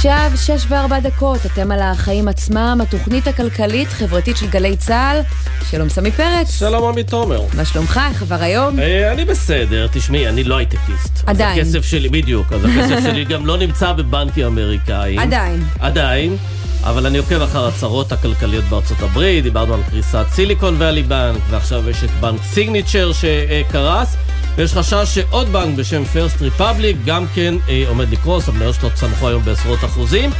עכשיו שש וארבע דקות, אתם על החיים עצמם, התוכנית הכלכלית-חברתית של גלי צה"ל. שלום סמי פרץ. שלום עמי תומר. מה שלומך? איך עבר היום? אה, אני בסדר, תשמעי, אני לא הייטקיסט. עדיין. אז הכסף שלי, בדיוק, אז הכסף שלי גם לא נמצא בבנקים אמריקאים. עדיין. עדיין. אבל אני עוקב אחר הצהרות הכלכליות בארצות הברית, דיברנו על קריסת סיליקון ואלי בנק, ועכשיו יש את בנק סיגניצ'ר שקרס. ויש חשש שעוד בנק בשם פרסט ריפבליק גם כן אה, עומד לקרוס, המניות שלו צנחו היום בעשרות אחוזים.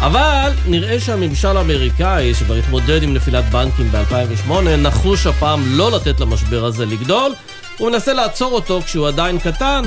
אבל נראה שהממשל האמריקאי, שכבר התמודד עם נפילת בנקים ב-2008, נחוש הפעם לא לתת למשבר הזה לגדול. הוא מנסה לעצור אותו כשהוא עדיין קטן.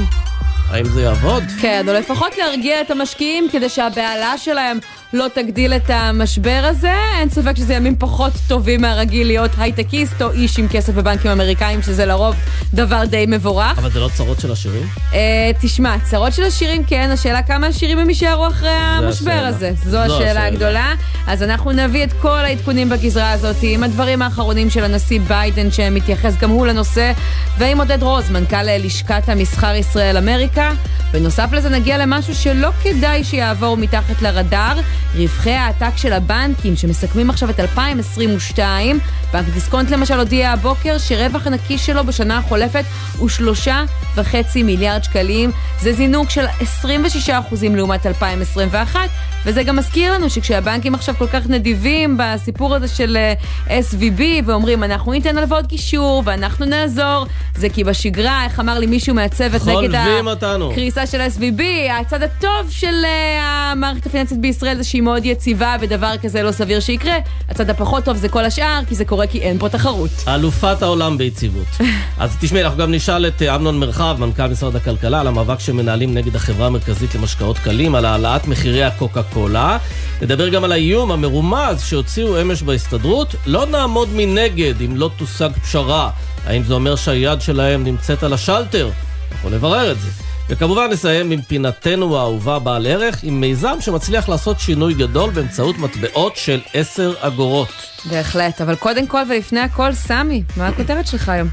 האם זה יעבוד? כן, או לפחות להרגיע את המשקיעים כדי שהבהלה שלהם לא תגדיל את המשבר הזה. אין ספק שזה ימים פחות טובים מהרגיל להיות הייטקיסט או איש עם כסף בבנקים אמריקאים, שזה לרוב דבר די מבורך. אבל זה לא צרות של עשירים? אה, תשמע, צרות של עשירים כן, השאלה כמה עשירים הם יישארו אחרי המשבר השאלה. הזה. זו זו השאלה השאלה. הגדולה. אז אנחנו נביא את כל העדכונים בגזרה הזאת, עם הדברים האחרונים של הנשיא ביידן, שמתייחס גם הוא לנושא, ועם עודד רוז, מנכ"ל לשכת המסחר ישראל אמריקה. בנוסף לזה נגיע למשהו שלא כדאי שיעבור מתחת לרדאר, רווחי העתק של הבנקים שמסכמים עכשיו את 2022. בנק דיסקונט למשל הודיע הבוקר שרווח הנקי שלו בשנה החולפת הוא שלושה וחצי מיליארד שקלים. זה זינוק של 26 אחוזים לעומת 2021, וזה גם מזכיר לנו שכשהבנקים עכשיו כל כך נדיבים בסיפור הזה של אה, SVB ואומרים אנחנו ניתן הלוואות גישור ואנחנו נעזור, זה כי בשגרה, איך אמר לי מישהו מהצוות נגד חולבים אותנו. הקריסה של SVB, הצד הטוב של אה, המערכת הפיננסית בישראל זה שהיא מאוד יציבה ודבר כזה לא סביר שיקרה, הצד הפחות טוב זה כל השאר כי זה קורה כי אין פה תחרות. אלופת העולם ביציבות. אז תשמעי, אנחנו גם נשאל את אה, אמנון מרחב, מנכ"ל משרד הכלכלה, על המאבק שמנהלים נגד החברה המרכזית למשקאות קלים, על העלאת מחירי הקוקה קולה. נדבר גם על האיום המרומז שהוציאו אמש בהסתדרות. לא נעמוד מנגד אם לא תושג פשרה. האם זה אומר שהיד שלהם נמצאת על השלטר? אנחנו נברר את זה. וכמובן נסיים עם פינתנו האהובה בעל ערך, עם מיזם שמצליח לעשות שינוי גדול באמצעות מטבעות של 10 אגורות. בהחלט, אבל קודם כל ולפני הכל, סמי, מה הכותרת שלך היום?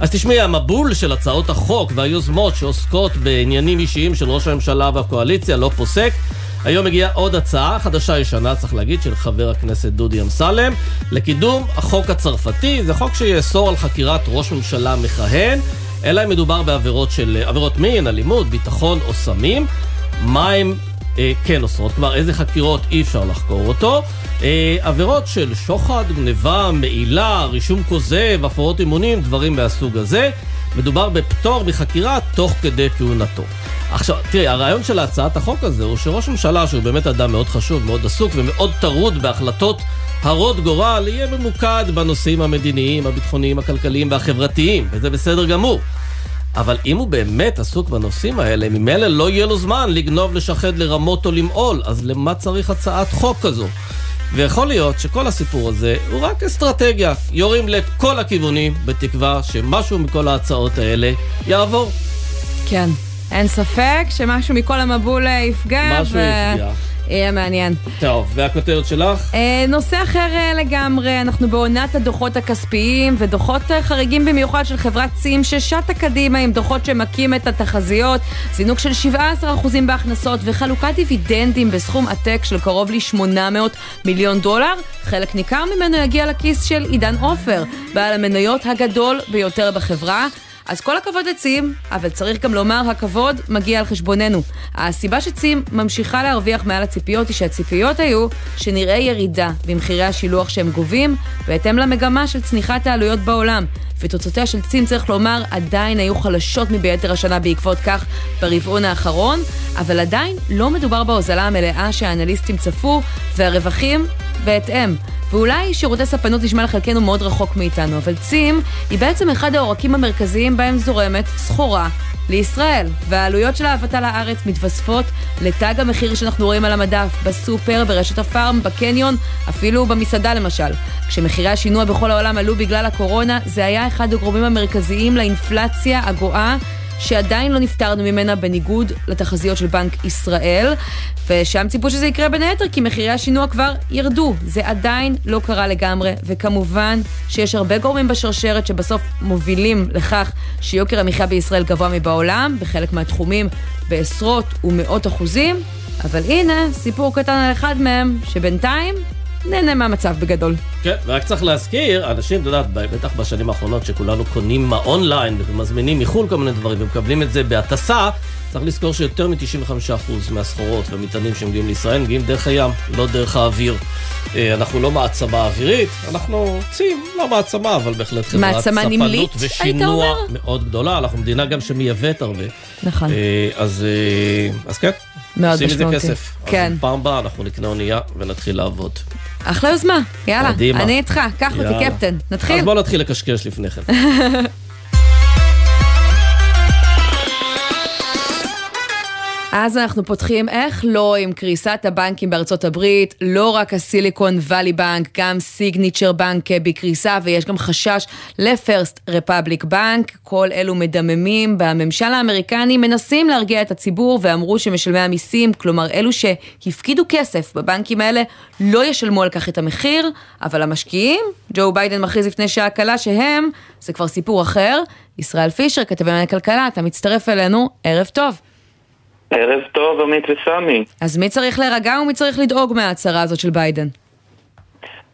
אז תשמעי, המבול של הצעות החוק והיוזמות שעוסקות בעניינים אישיים של ראש הממשלה והקואליציה לא פוסק. היום הגיעה עוד הצעה, חדשה ישנה, צריך להגיד, של חבר הכנסת דודי אמסלם, לקידום החוק הצרפתי. זה חוק שיאסור על חקירת ראש ממשלה מכהן, אלא אם מדובר בעבירות של עבירות מין, אלימות, ביטחון או סמים. מה הם אה, כן אוסרות, כלומר איזה חקירות אי אפשר לחקור אותו. אה, עבירות של שוחד, גניבה, מעילה, רישום כוזב, הפרות אמונים, דברים מהסוג הזה. מדובר בפטור מחקירה תוך כדי כהונתו. עכשיו, תראי, הרעיון של הצעת החוק הזה הוא שראש ממשלה, שהוא באמת אדם מאוד חשוב, מאוד עסוק ומאוד טרוד בהחלטות הרות גורל, יהיה ממוקד בנושאים המדיניים, הביטחוניים, הכלכליים והחברתיים, וזה בסדר גמור. אבל אם הוא באמת עסוק בנושאים האלה, ממילא לא יהיה לו זמן לגנוב, לשחד, לרמות או למעול, אז למה צריך הצעת חוק כזו? ויכול להיות שכל הסיפור הזה הוא רק אסטרטגיה. יורים לכל הכיוונים, בתקווה שמשהו מכל ההצעות האלה יעבור. כן. אין ספק שמשהו מכל המבול אה, יפגע. משהו יפגע. יהיה מעניין. טוב, והכותרת שלך? אה, נושא אחר אה, לגמרי, אנחנו בעונת הדוחות הכספיים ודוחות אה, חריגים במיוחד של חברת צים ששטה קדימה עם דוחות שמכים את התחזיות, זינוק של 17% בהכנסות וחלוקת דיבידנדים בסכום עתק של קרוב ל-800 מיליון דולר. חלק ניכר ממנו יגיע לכיס של עידן עופר, בעל המניות הגדול ביותר בחברה. אז כל הכבוד לצים, אבל צריך גם לומר, הכבוד מגיע על חשבוננו. הסיבה שצים ממשיכה להרוויח מעל הציפיות היא שהציפיות היו שנראה ירידה במחירי השילוח שהם גובים, בהתאם למגמה של צניחת העלויות בעולם. ותוצאותיה של צים, צריך לומר, עדיין היו חלשות מביתר השנה בעקבות כך ברבעון האחרון, אבל עדיין לא מדובר בהוזלה המלאה שהאנליסטים צפו, והרווחים בהתאם. ואולי שירותי ספנות נשמע לחלקנו מאוד רחוק מאיתנו, אבל צים היא בעצם אחד העורקים המרכזיים בהם זורמת סחורה לישראל, והעלויות של ההבאתה לארץ מתווספות לתג המחיר שאנחנו רואים על המדף, בסופר, ברשת הפארם, בקניון, אפילו במסעדה למשל. כשמחירי השינוע בכל העולם עלו בגלל הקורונה, זה היה אחד הגורמים המרכזיים לאינפלציה הגואה. שעדיין לא נפטרנו ממנה בניגוד לתחזיות של בנק ישראל, ושם ציפו שזה יקרה בין היתר כי מחירי השינוע כבר ירדו. זה עדיין לא קרה לגמרי, וכמובן שיש הרבה גורמים בשרשרת שבסוף מובילים לכך שיוקר המחיה בישראל גבוה מבעולם, בחלק מהתחומים בעשרות ומאות אחוזים, אבל הנה, סיפור קטן על אחד מהם, שבינתיים נהנה מהמצב בגדול. כן, ורק צריך להזכיר, אנשים, את יודעת, בטח בשנים האחרונות שכולנו קונים אונליין ומזמינים מחו"ל כל מיני דברים ומקבלים את זה בהטסה, צריך לזכור שיותר מ-95% מהסחורות והמטענים שמגיעים לישראל מגיעים דרך הים, לא דרך האוויר. אה, אנחנו לא מעצמה אווירית, אנחנו צים, לא מעצמה, אבל בהחלט חברת ספנות ושינוע מאוד גדולה. אנחנו מדינה גם שמייבאת הרבה. נכון. אה, אז, אה, אז כן, מאוד עושים מזה כסף. כן. אז פעם הבאה אנחנו נקנה אונייה ונתחיל לעבוד. אחלה יוזמה, יאללה. קדימה. אני איתך, קח אותי קפטן. נתחיל? אז בוא נתחיל לקשקש לפני כן. אז אנחנו פותחים איך לא עם קריסת הבנקים בארצות הברית, לא רק הסיליקון וואלי בנק, גם סיגניצ'ר בנק בקריסה ויש גם חשש לפרסט רפבליק בנק, כל אלו מדממים בממשל האמריקני מנסים להרגיע את הציבור ואמרו שמשלמי המיסים, כלומר אלו שהפקידו כסף בבנקים האלה, לא ישלמו על כך את המחיר, אבל המשקיעים, ג'ו ביידן מכריז לפני שעה קלה שהם, זה כבר סיפור אחר. ישראל פישר, כתבי מעניין כלכלה, אתה מצטרף אלינו, ערב טוב. ערב טוב, עמית וסמי. אז מי צריך להירגע ומי צריך לדאוג מההצהרה הזאת של ביידן?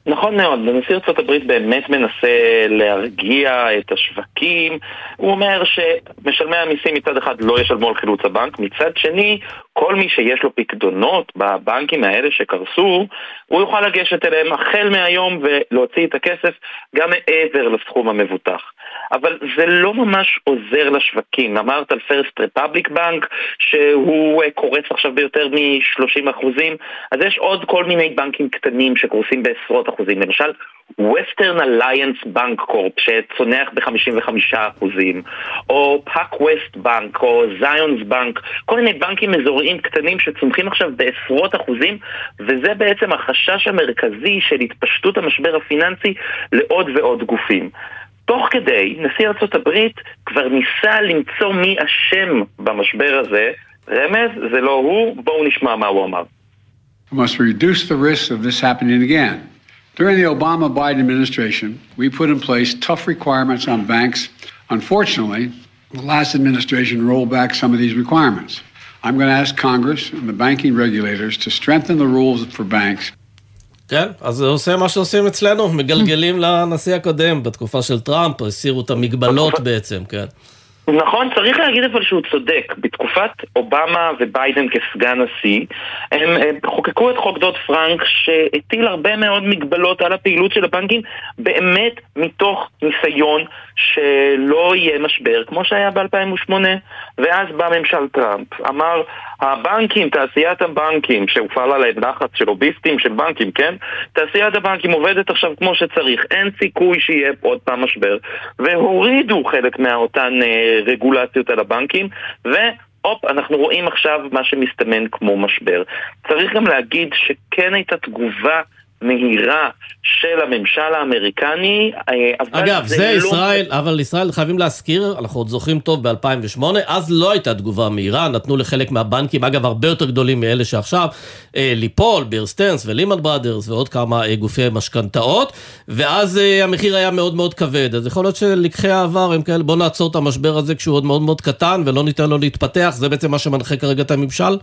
נכון מאוד, נשיא ארה"ב באמת מנסה להרגיע את השווקים. הוא אומר שמשלמי המיסים מצד אחד לא ישלמו על חילוץ הבנק, מצד שני, כל מי שיש לו פקדונות בבנקים האלה שקרסו, הוא יוכל לגשת אליהם החל מהיום ולהוציא את הכסף גם מעבר לסכום המבוטח. אבל זה לא ממש עוזר לשווקים. אמרת על פרסט רפבליק בנק, שהוא אה, קורס עכשיו ביותר מ-30 אחוזים, אז יש עוד כל מיני בנקים קטנים שקורסים בעשרות אחוזים. למשל, Western Alliance Bank Corp שצונח ב-55 אחוזים, או פאק ווסט בנק, או זיונס בנק, כל מיני בנקים אזוריים קטנים שצונחים עכשיו בעשרות אחוזים, וזה בעצם החשש המרכזי של התפשטות המשבר הפיננסי לעוד ועוד גופים. תוך כדי, נשיא ארצות הברית כבר ניסה למצוא מי אשם במשבר הזה. רמז, זה לא הוא, בואו נשמע מה הוא אמר. We must reduce the risk of this happening again. During the Obama Biden administration, we put in place tough requirements on banks. Unfortunately, the last administration rolled back some of these requirements. I'm going to ask Congress and the banking regulators to strengthen the rules for banks כן, אז זה עושה מה שעושים אצלנו, מגלגלים לנשיא הקודם, בתקופה של טראמפ, הסירו את המגבלות בעצם, כן. נכון, צריך להגיד אבל שהוא צודק. בתקופת אובמה וביידן כסגן נשיא, הם, חוקקו את חוק דוד פרנק שהטיל הרבה מאוד מגבלות על הפעילות של הבנקים, באמת מתוך ניסיון שלא יהיה משבר, כמו שהיה ב-2008. ואז בא ממשל טראמפ, אמר, הבנקים, תעשיית הבנקים, שהופעל עליהם לחץ של לוביסטים של בנקים, כן? תעשיית הבנקים עובדת עכשיו כמו שצריך, אין סיכוי שיהיה עוד פעם משבר, והורידו חלק מאותן אה, רגולציות על הבנקים, ו... הופ, אנחנו רואים עכשיו מה שמסתמן כמו משבר. צריך גם להגיד שכן הייתה תגובה מהירה של הממשל האמריקני, אה, אגב, זה, זה לא... ישראל, אבל ישראל חייבים להזכיר, אנחנו עוד זוכרים טוב ב-2008, אז לא הייתה תגובה מהירה, נתנו לחלק מהבנקים, אגב, הרבה יותר גדולים מאלה שעכשיו, אה, ליפול, בר סטרנס וליהמן בראדרס ועוד כמה אה, גופי משכנתאות, ואז המחיר היה מאוד מאוד כבד, אז יכול להיות שלקחי העבר הם כאלה, בואו נעצור את המשבר הזה כשהוא עוד מאוד מאוד קטן ולא ניתן לו להתפתח, זה בעצם מה שמנחה כרגע את הממשל?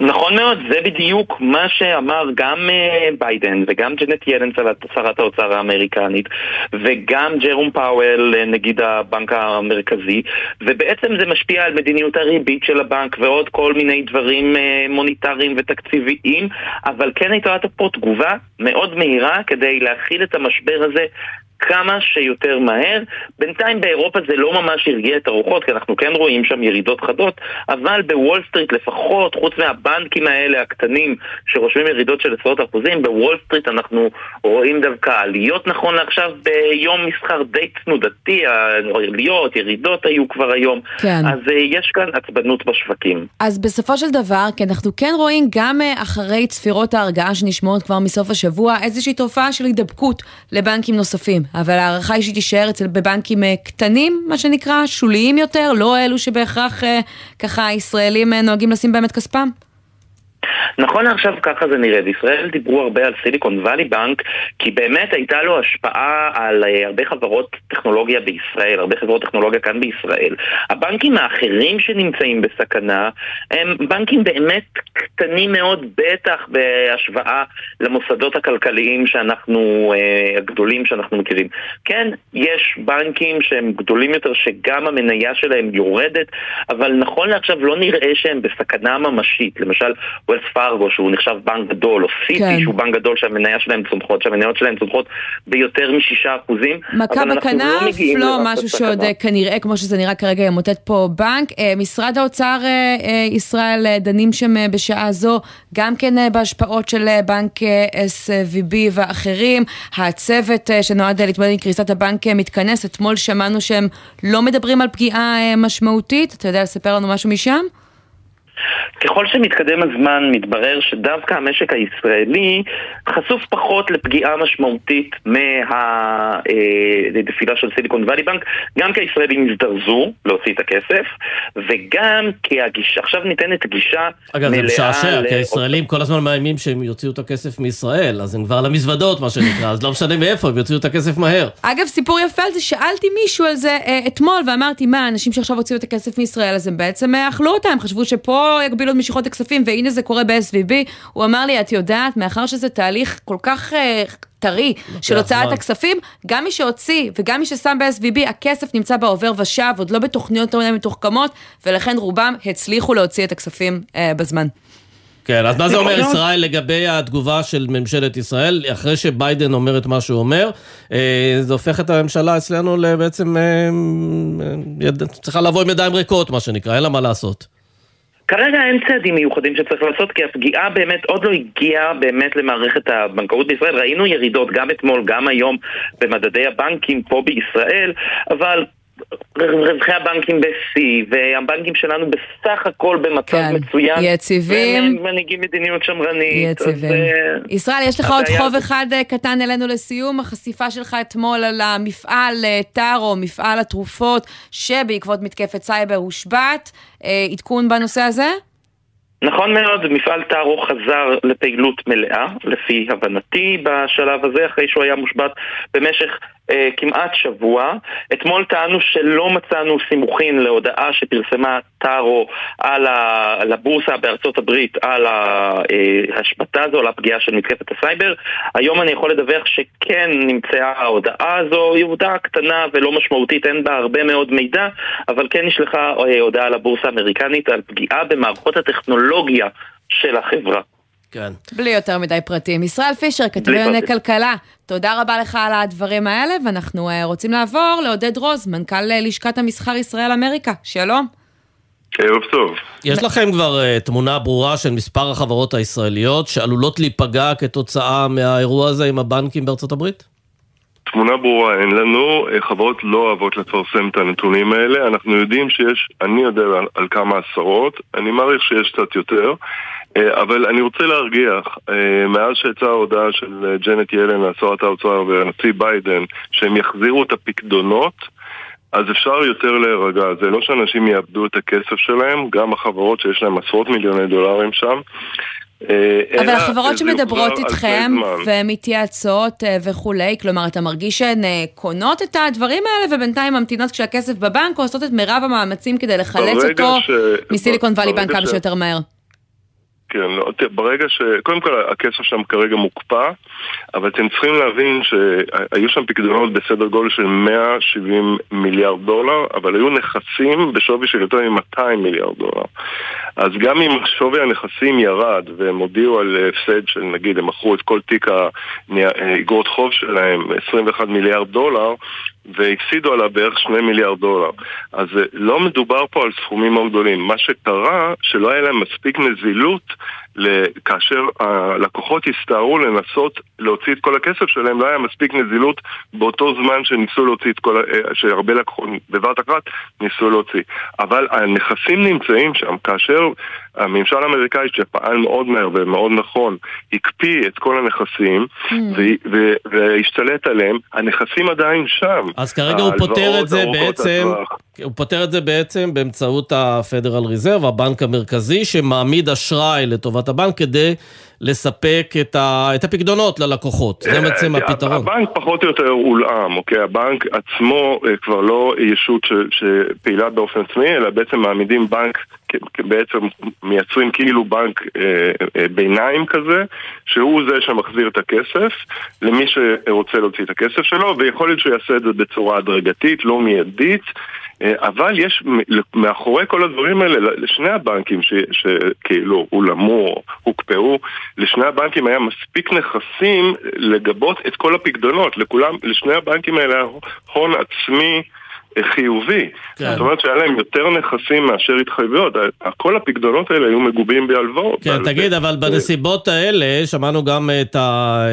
נכון מאוד, זה בדיוק מה שאמר גם אה, ביידן וגם ג'נט ילן, שרת האוצר האמריקנית, וגם ג'רום פאוול, אה, נגיד הבנק המרכזי, ובעצם זה משפיע על מדיניות הריבית של הבנק ועוד כל מיני דברים אה, מוניטריים ותקציביים, אבל כן הייתה פה תגובה מאוד מהירה כדי להכיל את המשבר הזה כמה שיותר מהר. בינתיים באירופה זה לא ממש הרגיע את הרוחות, כי אנחנו כן רואים שם ירידות חדות, אבל בוול סטריט לפחות, חוץ מהבנקים האלה הקטנים שרושמים ירידות של עשרות אחוזים, בוול סטריט אנחנו רואים דווקא עליות נכון לעכשיו ביום מסחר די תנודתי, העליות, ירידות היו כבר היום. כן. אז uh, יש כאן עצבנות בשווקים. אז בסופו של דבר, כי אנחנו כן רואים גם uh, אחרי צפירות ההרגעה שנשמעות כבר מסוף השבוע, איזושהי תופעה של הידבקות לבנקים נוספים. אבל ההערכה היא שהיא תישאר אצל בבנקים אה, קטנים, מה שנקרא, שוליים יותר, לא אלו שבהכרח אה, ככה ישראלים אה, נוהגים לשים בהם את כספם? נכון לעכשיו ככה זה נראה. בישראל דיברו הרבה על סיליקון וואלי בנק, כי באמת הייתה לו השפעה על uh, הרבה חברות טכנולוגיה בישראל, הרבה חברות טכנולוגיה כאן בישראל. הבנקים האחרים שנמצאים בסכנה הם בנקים באמת קטנים מאוד, בטח בהשוואה למוסדות הכלכליים שאנחנו, uh, הגדולים שאנחנו מכירים. כן, יש בנקים שהם גדולים יותר, שגם המניה שלהם יורדת, אבל נכון לעכשיו לא נראה שהם בסכנה ממשית. למשל, ווילס פארגו, שהוא נחשב בנק גדול, או סיטי, כן. שהוא בנק גדול שהמניה שלהם צומחות, שהמניות שלהם צומחות ביותר משישה אחוזים. מכה בכנף, לא, לא משהו שעוד אה, כנראה, כמו שזה נראה כרגע, ימוטט פה בנק. אה, משרד האוצר אה, ישראל דנים שם בשעה זו, גם כן בהשפעות של בנק SVB ואחרים. הצוות שנועד להתמודד עם קריסת הבנק מתכנס. אתמול שמענו שהם לא מדברים על פגיעה משמעותית. אתה יודע לספר לנו משהו משם? ככל שמתקדם הזמן מתברר שדווקא המשק הישראלי חשוף פחות לפגיעה משמעותית מהנפילה של סיליקון וואלי בנק, גם כי הישראלים הזדרזו להוציא את הכסף, וגם כי הגישה, עכשיו ניתנת גישה אגב, זה משעשע, כי הישראלים כל הזמן מאיימים שהם יוציאו את הכסף מישראל, אז הם כבר למזוודות, מה שנקרא, אז לא משנה מאיפה, הם יוציאו את הכסף מהר. אגב, סיפור יפה על זה, שאלתי מישהו על זה אה, אתמול, ואמרתי, מה, אנשים שעכשיו הוציאו את הכסף מישראל, אז הם בעצם אה, אכלו אותם, חשבו שפה יגבילו את משיכות הכספים, והנה זה קורה ב-SVB, הוא אמר לי, את יודעת, מאחר שזה תהליך כל כך... uh, טרי של הוצאת. הכספים, גם מי שהוציא וגם מי ששם ב-SVB, הכסף נמצא בעובר ושב, עוד לא בתוכניות יותר מתוחכמות, ולכן רובם הצליחו להוציא את הכספים uh, בזמן. כן, אז מה זה אומר ישראל לגבי התגובה של ממשלת ישראל, אחרי שביידן אומר את מה שהוא אומר, אה, זה הופך את הממשלה אצלנו לבעצם, צריכה לבוא עם ידיים ריקות, מה שנקרא, אין לה מה לעשות. כרגע אין צעדים מיוחדים שצריך לעשות, כי הפגיעה באמת עוד לא הגיעה באמת למערכת הבנקאות בישראל. ראינו ירידות גם אתמול, גם היום, במדדי הבנקים פה בישראל, אבל רווחי הבנקים בשיא, והבנקים שלנו בסך הכל במצב כן. מצוין. יציבים. והם מנהיגים מדיניות שמרנית. יציבים. אז, אה, ישראל, יש לך עוד חוב אחד אה, קטן אלינו לסיום, החשיפה שלך אתמול על המפעל אה, טארו, מפעל התרופות, שבעקבות מתקפת סייבר הושבת. עדכון בנושא הזה? נכון מאוד, מפעל טארו חזר לפעילות מלאה, לפי הבנתי בשלב הזה, אחרי שהוא היה מושבת במשך אה, כמעט שבוע. אתמול טענו שלא מצאנו סימוכין להודעה שפרסמה טארו על ה... לבורסה בארצות הברית על ההשבתה הזו, על הפגיעה של מתקפת הסייבר. היום אני יכול לדווח שכן נמצאה ההודעה הזו, היא הודעה קטנה ולא משמעותית, אין בה הרבה מאוד מידע, אבל כן נשלחה אה, הודעה לבורסה האמריקנית על פגיעה במערכות הטכנולוגיה של החברה. כן. בלי יותר מדי פרטים. ישראל פישר, כתבי ענייני כלכלה, תודה רבה לך על הדברים האלה, ואנחנו uh, רוצים לעבור לעודד רוז, מנכ"ל uh, לשכת המסחר ישראל אמריקה. שלום. ערב טוב. יש לכם כבר uh, תמונה ברורה של מספר החברות הישראליות שעלולות להיפגע כתוצאה מהאירוע הזה עם הבנקים בארצות הברית? תמונה ברורה אין לנו, חברות לא אוהבות לפרסם את הנתונים האלה, אנחנו יודעים שיש, אני יודע על, על כמה עשרות, אני מעריך שיש קצת יותר. אה, אבל אני רוצה להרגיח, אה, מאז שיצאה ההודעה של אה, ג'נט ילן, שרת האוצר והנשיא ביידן, שהם יחזירו את הפקדונות, אז אפשר יותר להירגע. זה לא שאנשים יאבדו את הכסף שלהם, גם החברות שיש להם עשרות מיליוני דולרים שם. אבל החברות שמדברות איתכם ומתייעצות וכולי, כלומר אתה מרגיש שהן קונות את הדברים האלה ובינתיים ממתינות כשהכסף בבנק או עושות את מירב המאמצים כדי לחלץ אותו ש... מסיליקון וואלי בנק כמה שיותר מהר? כן, לא, ברגע ש... קודם כל הכסף שם כרגע מוקפא, אבל אתם צריכים להבין שהיו שם פקדונות בסדר גודל של 170 מיליארד דולר, אבל היו נכסים בשווי של יותר מ-200 מיליארד דולר. אז גם אם שווי הנכסים ירד והם הודיעו על הפסד של נגיד הם מכרו את כל תיק האגרות חוב שלהם 21 מיליארד דולר והפסידו עליו בערך 2 מיליארד דולר. אז אה, לא מדובר פה על סכומים מאוד גדולים. מה שקרה, שלא היה להם מספיק נזילות כאשר הלקוחות הסתערו לנסות להוציא את כל הכסף שלהם, לא היה מספיק נזילות באותו זמן שניסו להוציא את כל, אה, שהרבה לקוחות בבת אחת ניסו להוציא. אבל הנכסים נמצאים שם, כאשר הממשל האמריקאי שפעל מאוד מהר ומאוד נכון, הקפיא את כל הנכסים mm. והשתלט עליהם, הנכסים עדיין שם. אז כרגע הוא פותר את זה בעצם, הוא פותר את זה בעצם באמצעות ה-Federal Reserve, הבנק המרכזי, שמעמיד אשראי לטובת הבנק כדי לספק את, ה, את הפקדונות ללקוחות. זה בעצם הפתרון. הבנק פחות או יותר הולאם, אוקיי? הבנק עצמו כבר לא ישות שפעילה באופן עצמי, אלא בעצם מעמידים בנק, בעצם מייצרים כאילו בנק אה, אה, ביניים כזה, שהוא זה שמחזיר את הכסף למי שרוצה להוציא את הכסף שלו, ויכול להיות שהוא יעשה את זה בצורה הדרגתית, לא מיידית. אה, אבל יש מאחורי כל הדברים האלה, לשני הבנקים שכאילו הולמו, הוקפאו, לשני הבנקים היה מספיק נכסים לגבות את כל הפקדונות, לכולם, לשני הבנקים האלה הון עצמי חיובי. כן. זאת אומרת שהיה להם יותר נכסים מאשר התחייבויות. כל הפקדונות האלה היו מגובים בהלוואות. כן, תגיד, אבל בנסיבות האלה, שמענו גם את, ה...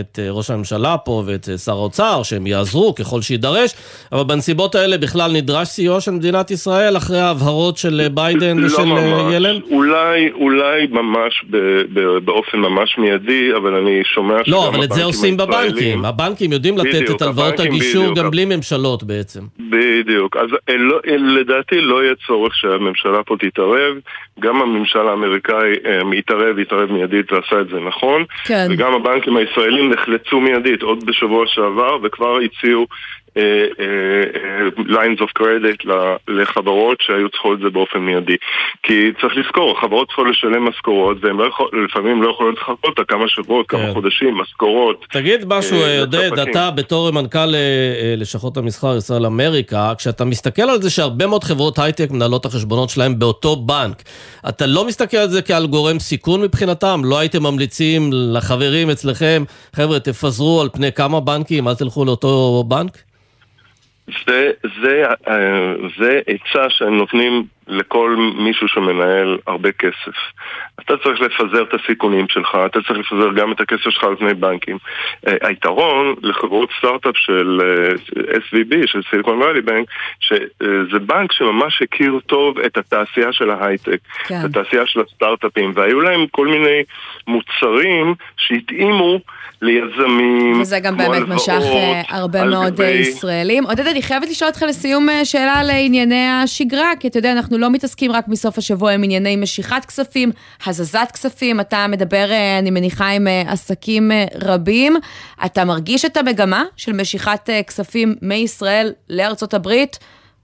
את ראש הממשלה פה ואת שר האוצר, שהם יעזרו ככל שיידרש, אבל בנסיבות האלה בכלל נדרש סיוע של מדינת ישראל אחרי ההבהרות של ביידן לא ושל ממש. ילן? אולי, אולי ממש ב, ב, באופן ממש מיידי, אבל אני שומע שגם לא, אבל את זה עושים בבנקים. הבנקים יודעים לתת בדיוק, את הלוואות הגישור גם בלי ממשלות בעצם. בדיוק. אז לא, לדעתי לא יהיה צורך שהממשלה פה תתערב. גם הממשל האמריקאי התערב, התערב מיידית ועשה את זה נכון. כן. וגם הבנקים הישראלים נחלצו מיידית עוד בשבוע שעבר וכבר הציעו אה, אה, lines of credit לחברות שהיו צריכות את זה באופן מיידי. כי צריך לזכור, חברות צריכות לשלם משכורות והן לא יכול, לפעמים לא יכולות לחכות כמה שבועות, כמה כן. חודשים, משכורות. תגיד משהו, אה, עודד, אתה בתור מנכ"ל לשכות המסחר ישראל אמריקה, כשאתה מסתכל על זה שהרבה מאוד חברות הייטק מנהלות החשבונות שלהם באותו בנק, אתה לא מסתכל על זה כעל גורם סיכון מבחינתם? לא הייתם ממליצים לחברים אצלכם, חבר'ה, תפזרו על פני כמה בנקים, אל תלכו לאותו בנק? זה, זה, אה, זה עצה שהם נותנים לכל מישהו שמנהל הרבה כסף. אתה צריך לפזר את הסיכונים שלך, אתה צריך לפזר גם את הכסף שלך על פני בנקים. אה, היתרון לחברות סטארט-אפ של אה, SVB, של סיליקון ואלי בנק, שזה בנק שממש הכיר טוב את התעשייה של ההייטק, כן. את התעשייה של הסטארט-אפים, והיו להם כל מיני מוצרים שהתאימו ליזמים, וזה גם באמת משך אה, הרבה מאוד גבי... ישראלים. עודד, אני חייבת לשאול אותך לסיום שאלה לענייני השגרה, כי אתה יודע, אנחנו לא מתעסקים רק מסוף השבוע עם ענייני משיכת כספים, הזזת כספים, אתה מדבר, אה, אני מניחה, עם אה, עסקים אה, רבים. אתה מרגיש את המגמה של משיכת כספים מישראל לארצות הברית?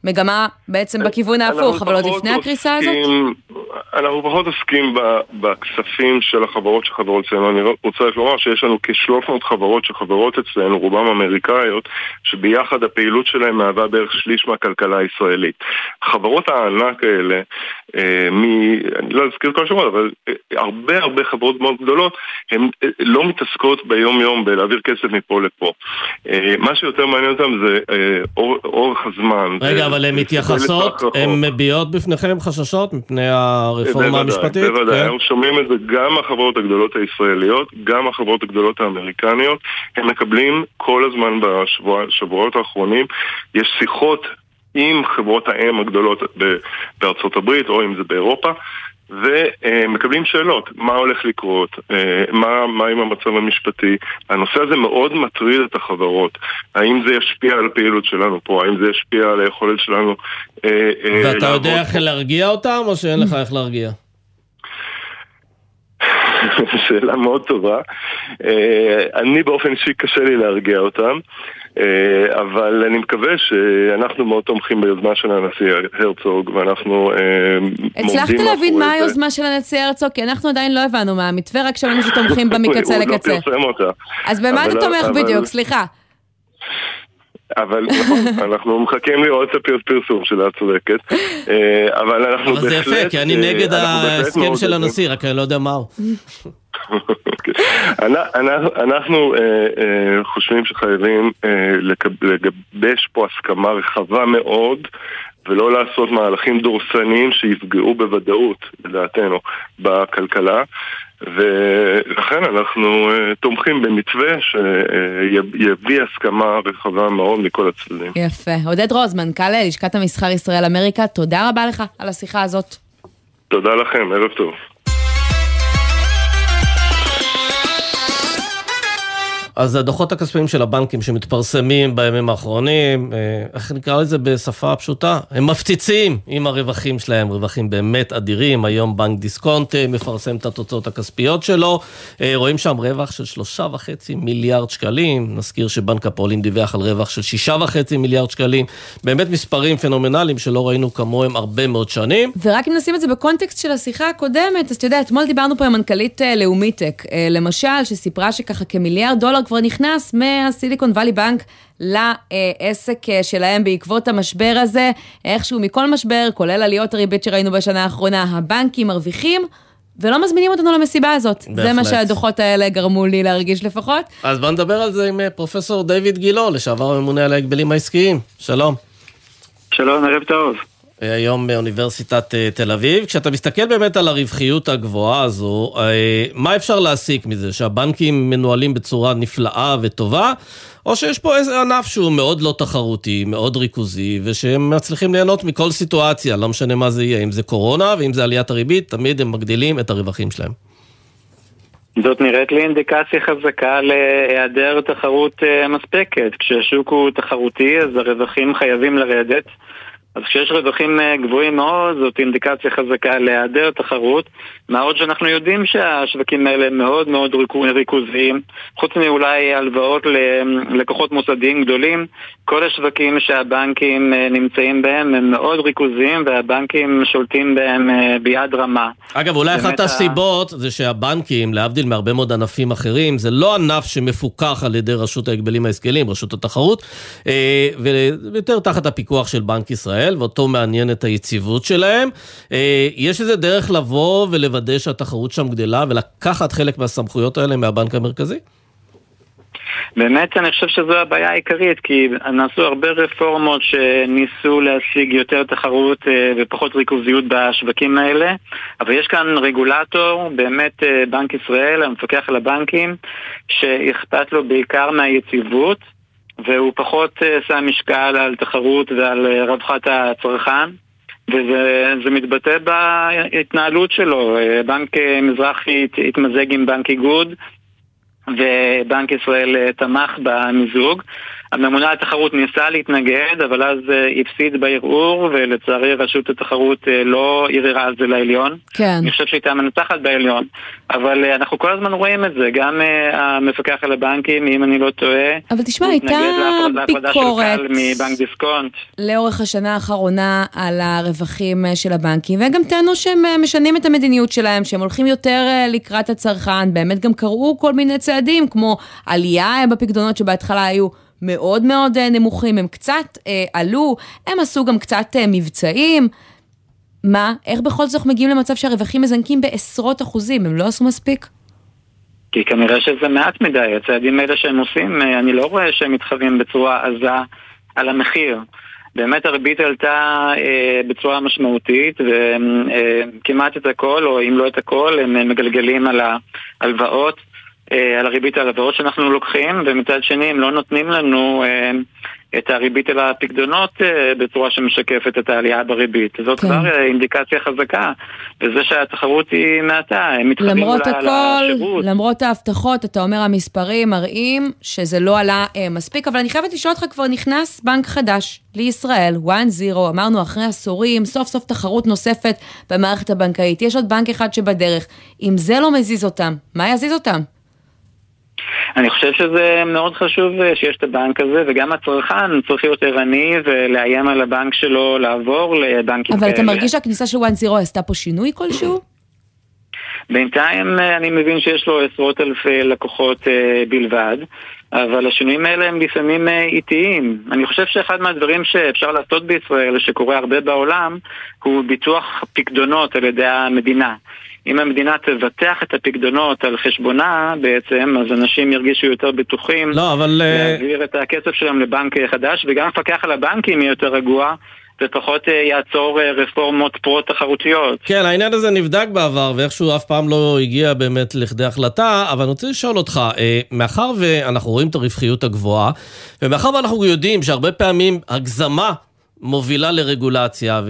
מגמה בעצם בכיוון ההפוך, אבל עוד לפני הקריסה הזאת? אנחנו פחות עוסקים בכספים של החברות שחברות אצלנו. אני רוצה רק לומר שיש לנו כ-300 חברות שחברות אצלנו, רובן אמריקאיות, שביחד הפעילות שלהן מהווה בערך שליש מהכלכלה הישראלית. חברות הענק האלה, אה, מ... אני לא אזכיר כל השמות, אבל אה, הרבה הרבה חברות מאוד גדולות, הן אה, לא מתעסקות ביום יום בלהעביר כסף מפה לפה. מה שיותר מעניין אותם זה אורך הזמן. רגע, אבל הן מתייחסות, הן מביעות בפניכם חששות מפני הרפורמה המשפטית? בוודאי, כן. אנחנו שומעים את זה גם מהחברות הגדולות הישראליות, גם מהחברות הגדולות האמריקניות. הם מקבלים כל הזמן בשבועות האחרונים, יש שיחות עם חברות האם הגדולות בארצות הברית או אם זה באירופה ומקבלים שאלות, מה הולך לקרות, אה, מה, מה עם המצב המשפטי. הנושא הזה מאוד מטריד את החברות. האם זה ישפיע על הפעילות שלנו פה, האם זה ישפיע על היכולת שלנו אה, אה, ואתה יודע איך להרגיע אותם או שאין לך איך להרגיע? שאלה מאוד טובה. אני באופן אישי קשה לי להרגיע אותם. אה, אבל אני מקווה שאנחנו מאוד תומכים ביוזמה של הנשיא הרצוג, ואנחנו אה, מורדים הצלחת להבין מה היוזמה של הנשיא הרצוג? כי אנחנו עדיין לא הבנו מה המתווה, רק שמענו שתומכים בה מקצה לקצה. הוא לא פרסם אותה. אז במה אתה תומך בדיוק? סליחה. אבל נכון, אנחנו מחכים לראות את הפרסום שלה, צודקת. אה, אבל אנחנו בהחלט... אבל זה יפה, כי אני נגד ההסכם של הנשיא, רק אני לא יודע מהו. אנחנו אה, אה, חושבים שחייבים אה, לגבש פה הסכמה רחבה מאוד ולא לעשות מהלכים דורסניים שיפגעו בוודאות, לדעתנו, בכלכלה. ולכן אנחנו תומכים במתווה שיביא הסכמה רחבה מאוד מכל הצדדים. יפה. עודד רוז, מנכ"ל לשכת המסחר ישראל אמריקה, תודה רבה לך על השיחה הזאת. תודה לכם, ערב טוב. אז הדוחות הכספיים של הבנקים שמתפרסמים בימים האחרונים, אה, איך נקרא לזה בשפה פשוטה? הם מפציצים עם הרווחים שלהם, רווחים באמת אדירים. היום בנק דיסקונט אה, מפרסם את התוצאות הכספיות שלו. אה, רואים שם רווח של שלושה וחצי מיליארד שקלים. נזכיר שבנק הפועלים דיווח על רווח של שישה וחצי מיליארד שקלים. באמת מספרים פנומנליים שלא ראינו כמוהם הרבה מאוד שנים. ורק אם נשים את זה בקונטקסט של השיחה הקודמת, אז אתה יודע, אתמול דיברנו פה עם מנכ"לית לאומיטק, למשל, שסיפרה שככה כמיליארד דולר כבר נכנס מהסיליקון וואלי בנק לעסק שלהם בעקבות המשבר הזה. איכשהו מכל משבר, כולל עליות הריבית שראינו בשנה האחרונה, הבנקים מרוויחים. ולא מזמינים אותנו למסיבה הזאת. בהחלט. זה מה שהדוחות האלה גרמו לי להרגיש לפחות. אז בוא נדבר על זה עם אה, פרופסור דיוויד גילו, לשעבר הממונה על ההגבלים העסקיים. שלום. שלום, ערב טוב. היום באוניברסיטת אה, תל אביב. כשאתה מסתכל באמת על הרווחיות הגבוהה הזו, אה, מה אפשר להסיק מזה? שהבנקים מנוהלים בצורה נפלאה וטובה, או שיש פה איזה ענף שהוא מאוד לא תחרותי, מאוד ריכוזי, ושהם מצליחים ליהנות מכל סיטואציה, לא משנה מה זה יהיה, אם זה קורונה ואם זה עליית הריבית, תמיד הם מגדילים את הרווחים שלהם. זאת נראית לי אינדיקציה חזקה להיעדר תחרות אה, מספקת. כשהשוק הוא תחרותי אז הרווחים חייבים לרדת. אז כשיש רווחים אה, גבוהים מאוד, זאת אינדיקציה חזקה להיעדר תחרות, מה עוד שאנחנו יודעים שהשווקים האלה מאוד מאוד ריכוזיים, חוץ מאולי הלוואות ללקוחות מוסדיים גדולים, כל השווקים שהבנקים אה, נמצאים בהם הם מאוד ריכוזיים והבנקים שולטים בהם אה, ביד רמה. אגב, אולי אחת הסיבות ה... זה שהבנקים, להבדיל מהרבה מאוד ענפים אחרים, זה לא ענף שמפוקח על ידי רשות ההגבלים העסקיים, רשות התחרות, ויותר תחת הפיקוח של בנק ישראל. ישראל, ואותו מעניין את היציבות שלהם. אה, יש איזה דרך לבוא ולוודא שהתחרות שם גדלה ולקחת חלק מהסמכויות האלה מהבנק המרכזי? באמת אני חושב שזו הבעיה העיקרית, כי נעשו הרבה רפורמות שניסו להשיג יותר תחרות אה, ופחות ריכוזיות בשווקים האלה, אבל יש כאן רגולטור, באמת אה, בנק ישראל, המפקח על הבנקים, שאכפת לו בעיקר מהיציבות. והוא פחות אה, שם משקל על תחרות ועל אה, רווחת הצרכן. וזה מתבטא בהתנהלות שלו. אה, בנק מזרחי התמזג עם בנק איגוד, ובנק ישראל תמך במיזוג. הממונה על התחרות ניסה להתנגד, אבל אז uh, הפסיד בערעור, ולצערי רשות התחרות uh, לא ערערה על זה לעליון. כן. אני חושב שהייתה מנצחת בעליון. אבל uh, אנחנו כל הזמן רואים את זה, גם המפקח על הבנקים, אם אני לא טועה, אבל תשמע, הייתה ביקורת מבנק דיסקונט. לאורך השנה האחרונה על הרווחים של הבנקים, והם גם טענו שהם משנים את המדיניות שלהם, שהם הולכים יותר לקראת הצרכן, באמת גם קראו כל מיני צעדים, כמו עלייה בפקדונות שבהתחלה היו... מאוד מאוד אה, נמוכים, הם קצת אה, עלו, הם עשו גם קצת אה, מבצעים. מה, איך בכל זאת מגיעים למצב שהרווחים מזנקים בעשרות אחוזים, הם לא עשו מספיק? כי כנראה שזה מעט מדי, הצעדים האלה שהם עושים, אה, אני לא רואה שהם מתחרים בצורה עזה על המחיר. באמת הריבית עלתה אה, בצורה משמעותית וכמעט אה, את הכל, או אם לא את הכל, הם מגלגלים על ההלוואות אה, על הריבית על הלוואות שאנחנו לוקחים, ומצד שני הם לא נותנים לנו אה, את הריבית על הפקדונות אה, בצורה שמשקפת את העלייה בריבית. זאת כן. כבר אינדיקציה חזקה, וזה שהתחרות היא מעטה, הם מתחברים למרות הכל, לשירות. למרות ההבטחות, אתה אומר המספרים מראים שזה לא עלה אה, מספיק, אבל אני חייבת לשאול אותך, כבר נכנס בנק חדש לישראל, 1-0, אמרנו אחרי עשורים, סוף סוף תחרות נוספת במערכת הבנקאית. יש עוד בנק אחד שבדרך. אם זה לא מזיז אותם, מה יזיז אותם? אני חושב שזה מאוד חשוב אה, שיש את הבנק הזה, וגם הצרכן צריך להיות ערני ולאיים על הבנק שלו לעבור לבנקים כאלה. אבל אתה מרגיש שהכניסה של 1-0 עשתה פה שינוי כלשהו? בינתיים אה, אני מבין שיש לו עשרות אלפי לקוחות אה, בלבד, אבל השינויים האלה הם לפעמים איטיים. אני חושב שאחד מהדברים שאפשר לעשות בישראל, שקורה הרבה בעולם, הוא ביטוח פקדונות על ידי המדינה. אם המדינה תבטח את הפקדונות על חשבונה בעצם, אז אנשים ירגישו יותר בטוחים לא, אבל... אה, להעביר את הכסף שלהם לבנק חדש, וגם המפקח על הבנקים יהיה יותר רגוע. ופחות אה, יעצור אה, רפורמות פרו-תחרותיות. כן, העניין הזה נבדק בעבר, ואיכשהו אף פעם לא הגיע באמת לכדי החלטה, אבל אני רוצה לשאול אותך, מאחר ואנחנו רואים את הרווחיות הגבוהה, ומאחר ואנחנו יודעים שהרבה פעמים הגזמה מובילה לרגולציה,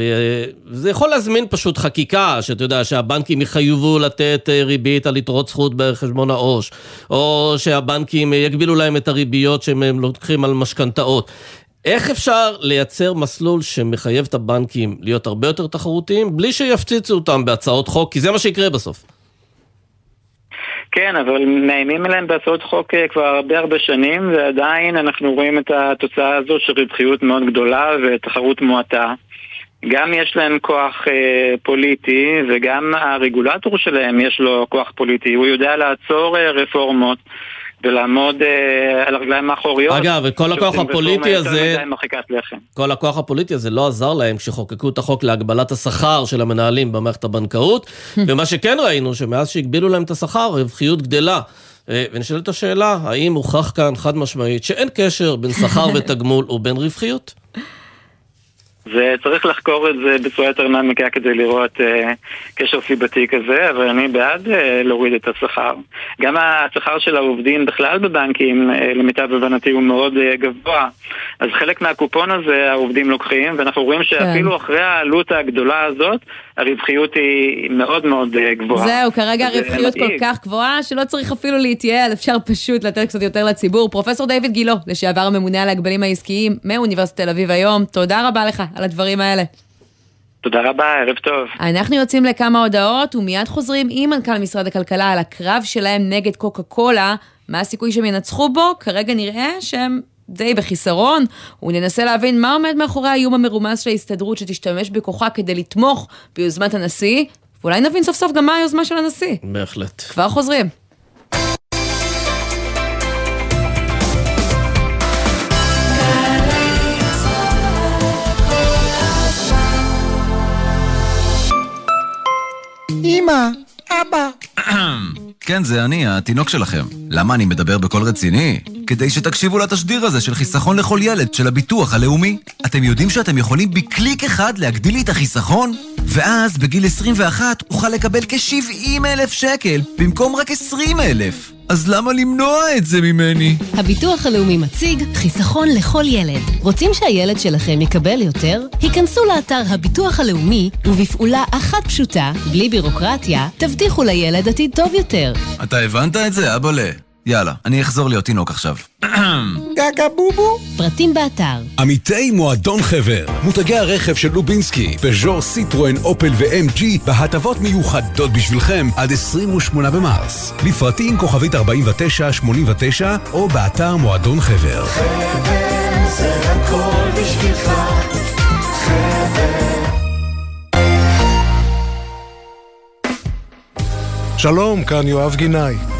וזה יכול להזמין פשוט חקיקה, שאתה יודע, שהבנקים יחייבו לתת אה, ריבית על יתרות זכות בחשבון העו"ש, או שהבנקים יגבילו להם את הריביות שהם לוקחים על משכנתאות. איך אפשר לייצר מסלול שמחייב את הבנקים להיות הרבה יותר תחרותיים, בלי שיפציצו אותם בהצעות חוק, כי זה מה שיקרה בסוף. כן, אבל מאיימים עליהם בהצעות חוק אה, כבר הרבה הרבה שנים, ועדיין אנחנו רואים את התוצאה הזו של רווחיות מאוד גדולה ותחרות מועטה. גם יש להם כוח אה, פוליטי וגם הרגולטור שלהם יש לו כוח פוליטי, הוא יודע לעצור אה, רפורמות ולעמוד אה, על הרגליים האחוריות. אגב, וכל הכוח הפוליטי הזה, כל הכוח הפוליטי הזה לא עזר להם כשחוקקו את החוק להגבלת השכר של המנהלים במערכת הבנקאות, ומה שכן ראינו, שמאז שהגבילו להם את השכר, רווחיות גדלה. אה, ונשאלת השאלה, האם הוכח כאן חד משמעית שאין קשר בין שכר ותגמול ובין רווחיות? וצריך לחקור את זה בצורה יותר מעמיקה כדי לראות uh, קשר סיבתי כזה, אבל אני בעד uh, להוריד את השכר. גם השכר של העובדים בכלל בבנקים, uh, למיטב הבנתי, הוא מאוד uh, גבוה. אז חלק מהקופון הזה העובדים לוקחים, ואנחנו רואים שאפילו כן. אחרי העלות הגדולה הזאת, הרווחיות היא מאוד מאוד uh, גבוהה. זהו, כרגע הרווחיות כל כך גבוהה, שלא צריך אפילו להתייעל, אפשר פשוט לתת קצת יותר לציבור. פרופסור דיוויד גילה, לשעבר הממונה על ההגבלים העסקיים מאוניברסיטת תל אביב היום, תודה רבה לך על הדברים האלה. תודה רבה, ערב טוב. אנחנו יוצאים לכמה הודעות ומיד חוזרים עם מנכ"ל משרד הכלכלה על הקרב שלהם נגד קוקה קולה. מה הסיכוי שהם ינצחו בו? כרגע נראה שהם די בחיסרון, וננסה להבין מה עומד מאחורי האיום המרומז של ההסתדרות שתשתמש בכוחה כדי לתמוך ביוזמת הנשיא, ואולי נבין סוף סוף גם מה היוזמה של הנשיא. בהחלט. כבר חוזרים. אמא, אבא. כן, זה אני, התינוק שלכם. למה אני מדבר בקול רציני? כדי שתקשיבו לתשדיר הזה של חיסכון לכל ילד של הביטוח הלאומי. אתם יודעים שאתם יכולים בקליק אחד להגדיל לי את החיסכון? ואז בגיל 21 אוכל לקבל כ-70 אלף שקל במקום רק 20 אלף. אז למה למנוע את זה ממני? הביטוח הלאומי מציג חיסכון לכל ילד. רוצים שהילד שלכם יקבל יותר? היכנסו לאתר הביטוח הלאומי, ובפעולה אחת פשוטה, בלי בירוקרטיה, תבטיחו לילד עתיד טוב יותר. אתה הבנת את זה, אבאלה? יאללה, אני אחזור להיות תינוק עכשיו. גגה בובו. פרטים באתר. עמיתי מועדון חבר, מותגי הרכב של לובינסקי, פז'ור, סיטרואן, אופל ו-MG, בהטבות מיוחדות בשבילכם עד 28 במרס. לפרטים כוכבית 4989 או באתר מועדון חבר. חבר זה הכל בשבילך, חבר. שלום, כאן יואב גינאי.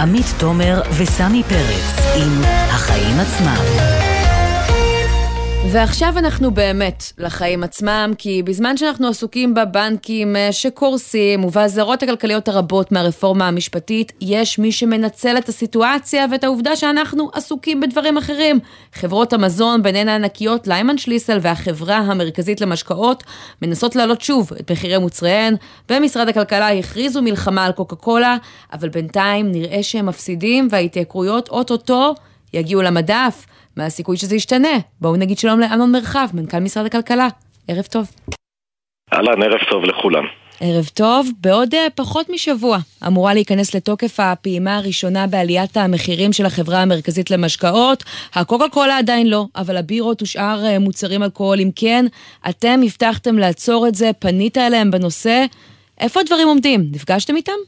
עמית תומר וסמי פרץ עם החיים עצמם. ועכשיו אנחנו באמת לחיים עצמם, כי בזמן שאנחנו עסוקים בבנקים אה, שקורסים ובאזהרות הכלכליות הרבות מהרפורמה המשפטית, יש מי שמנצל את הסיטואציה ואת העובדה שאנחנו עסוקים בדברים אחרים. חברות המזון, ביניהן הענקיות ליימן שליסל והחברה המרכזית למשקאות, מנסות להעלות שוב את מחירי מוצריהן. במשרד הכלכלה הכריזו מלחמה על קוקה קולה, אבל בינתיים נראה שהם מפסידים וההתייקרויות אוטוטו יגיעו למדף. מה הסיכוי שזה ישתנה? בואו נגיד שלום לאמנון מרחב, מנכ"ל משרד הכלכלה. ערב טוב. אהלן, ערב טוב לכולם. ערב טוב, בעוד אה, פחות משבוע אמורה להיכנס לתוקף הפעימה הראשונה בעליית המחירים של החברה המרכזית למשקאות. הקוקה קולה עדיין לא, אבל הבירות ושאר אה, מוצרים אלכוהולים כן. אתם הבטחתם לעצור את זה, פנית אליהם בנושא. איפה הדברים עומדים? נפגשתם איתם?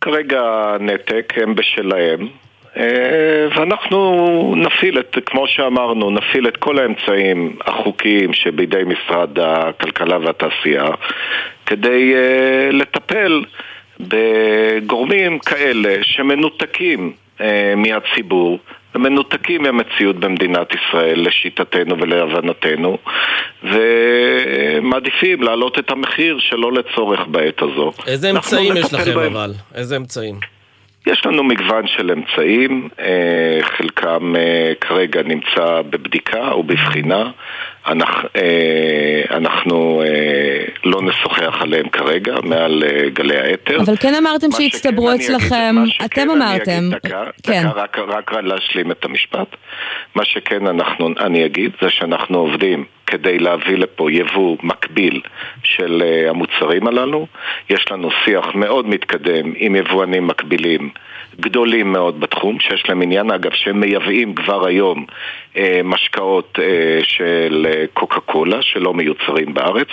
כרגע נתק, הם בשלהם. אה, ואנחנו נפעיל את, כמו שאמרנו, נפעיל את כל האמצעים החוקיים שבידי משרד הכלכלה והתעשייה כדי uh, לטפל בגורמים כאלה שמנותקים uh, מהציבור הם מנותקים מהמציאות במדינת ישראל לשיטתנו ולהבנתנו ומעדיפים להעלות את המחיר שלא לצורך בעת הזו. איזה אמצעים יש לכם בהם. אבל? איזה אמצעים? יש לנו מגוון של אמצעים, אה, חלקם אה, כרגע נמצא בבדיקה או בבחינה. אנחנו, אה, אנחנו לא נשוחח עליהם כרגע מעל גלי האתר. אבל כן אמרתם שהצטברו אצלכם, אתם אמרתם. דקה, כן. דקה, רק, רק להשלים את המשפט. מה שכן אנחנו, אני אגיד זה שאנחנו עובדים כדי להביא לפה יבוא מקביל של המוצרים הללו. יש לנו שיח מאוד מתקדם עם יבואנים מקבילים גדולים מאוד בתחום, שיש להם עניין אגב שהם מייבאים כבר היום אה, משקאות אה, של אה, קוקה קולה שלא מיוצרים בארץ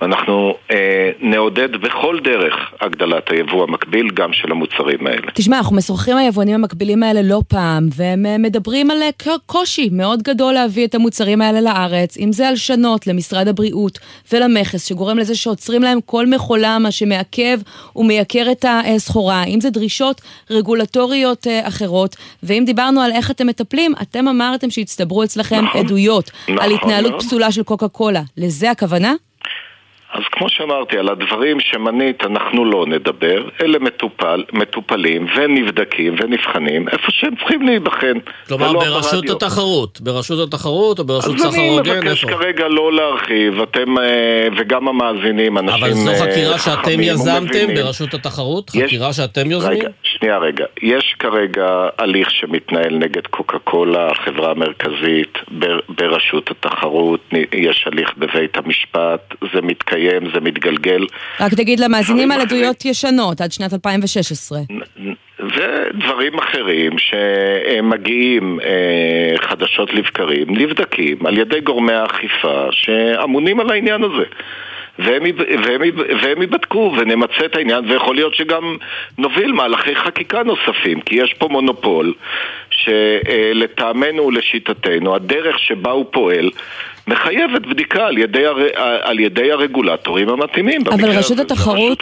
ואנחנו אה, נעודד בכל דרך הגדלת היבוא המקביל גם של המוצרים האלה. תשמע, אנחנו משוחחים עם היבואנים המקבילים האלה לא פעם והם אה, מדברים על אה, קושי מאוד גדול להביא את המוצרים האלה לארץ, אם זה הלשנות למשרד הבריאות ולמכס שגורם לזה שעוצרים להם כל מכולה מה שמעכב ומייקר את הסחורה, אם זה דרישות רגולטוריות אחרות ואם דיברנו על איך אתם מטפלים, אתם אמרתם שהצטרכו הצטברו אצלכם נכון, עדויות נכון, על התנהלות נכון. פסולה של קוקה קולה. לזה הכוונה? אז כמו שאמרתי, על הדברים שמנית אנחנו לא נדבר, אלה מטופל, מטופלים ונבדקים ונבחנים איפה שהם צריכים להיבחן. כלומר, ברשות ברדיו. התחרות, ברשות התחרות או ברשות סחר הוגן, איפה? אז אני מבקש כרגע לא להרחיב, אתם אה, וגם המאזינים, אנשים אבל זו אה, חקירה שאתם יזמתם ברשות התחרות? יש... חקירה שאתם יוזמים? רגע, שנייה רגע. יש כרגע הליך שמתנהל נגד קוקה קולה, החברה המרכזית, ברשות התחרות, יש הליך בבית המשפט, זה מתקיים. זה מתגלגל. רק תגיד למאזינים על עדויות ישנות, עד שנת 2016. ודברים אחרים שמגיעים אה, חדשות לבקרים, נבדקים על ידי גורמי האכיפה שאמונים על העניין הזה. והם, והם, והם ייבדקו ונמצה את העניין ויכול להיות שגם נוביל מהלכי חקיקה נוספים כי יש פה מונופול שלטעמנו ולשיטתנו הדרך שבה הוא פועל מחייבת בדיקה על ידי, הר... על ידי הרגולטורים המתאימים. אבל רשות התחרות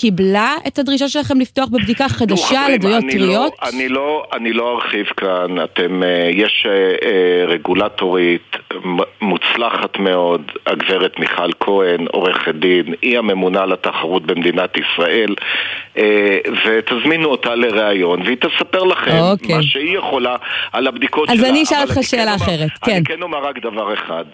קיבלה את הדרישה שלכם לפתוח בבדיקה חדשה על עדויות טריות? לא, אני, לא, אני לא ארחיב כאן, אתם, אה, יש אה, אה, רגולטורית מוצלחת מאוד, הגברת מיכל כהן, עורכת דין, היא הממונה על התחרות במדינת ישראל, ותזמינו אותה לראיון והיא תספר לכם אוקיי. מה שהיא יכולה על הבדיקות אז שלה. אז אני אשאל אותך שאלה כן אחרת, כן. אני כן אומר רק דבר אחד.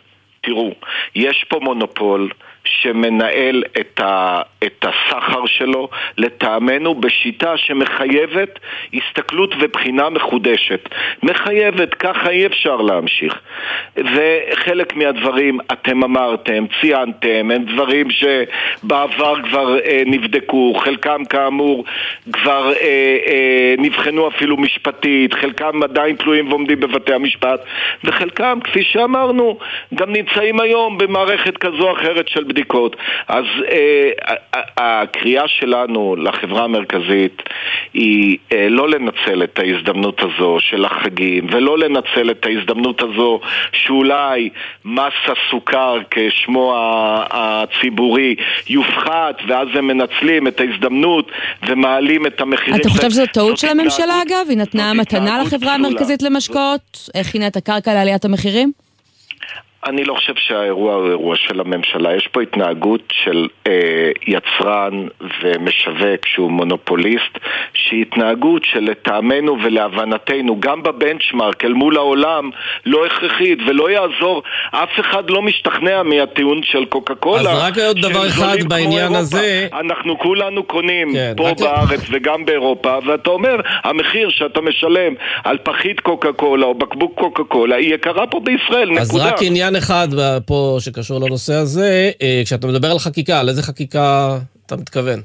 תראו, יש פה מונופול שמנהל את, ה, את הסחר שלו, לטעמנו, בשיטה שמחייבת הסתכלות ובחינה מחודשת. מחייבת, ככה אי אפשר להמשיך. וחלק מהדברים אתם אמרתם, ציינתם, הם דברים שבעבר כבר אה, נבדקו, חלקם כאמור כבר אה, אה, נבחנו אפילו משפטית, חלקם עדיין תלויים ועומדים בבתי המשפט, וחלקם, כפי שאמרנו, גם נמצאים היום במערכת כזו או אחרת של בדיקות. אז אה, הקריאה שלנו לחברה המרכזית היא אה, לא לנצל את ההזדמנות הזו של החגים ולא לנצל את ההזדמנות הזו שאולי מס הסוכר כשמו הציבורי יופחת ואז הם מנצלים את ההזדמנות ומעלים את המחירים. אתה חושב שזו טעות של הממשלה אגב? היא נתנה מתנה לחברה המרכזית למשקאות? הכינה את הקרקע לעליית המחירים? אני לא חושב שהאירוע הוא אירוע של הממשלה. יש פה התנהגות של אה, יצרן ומשווק שהוא מונופוליסט, שהיא התנהגות שלטעמנו ולהבנתנו, גם בבנצ'מארק אל מול העולם, לא הכרחית ולא יעזור. אף אחד לא משתכנע מהטיעון של קוקה קולה. אז רק עוד דבר אחד בעניין. הזה. אנחנו כולנו קונים כן, פה בארץ ל... וגם באירופה, ואתה אומר, המחיר שאתה משלם על פחית קוקה קולה או בקבוק קוקה קולה היא יקרה פה בישראל, נקודה. אז רק עניין אחד פה שקשור לנושא הזה, אה, כשאתה מדבר על חקיקה, על איזה חקיקה אתה מתכוון?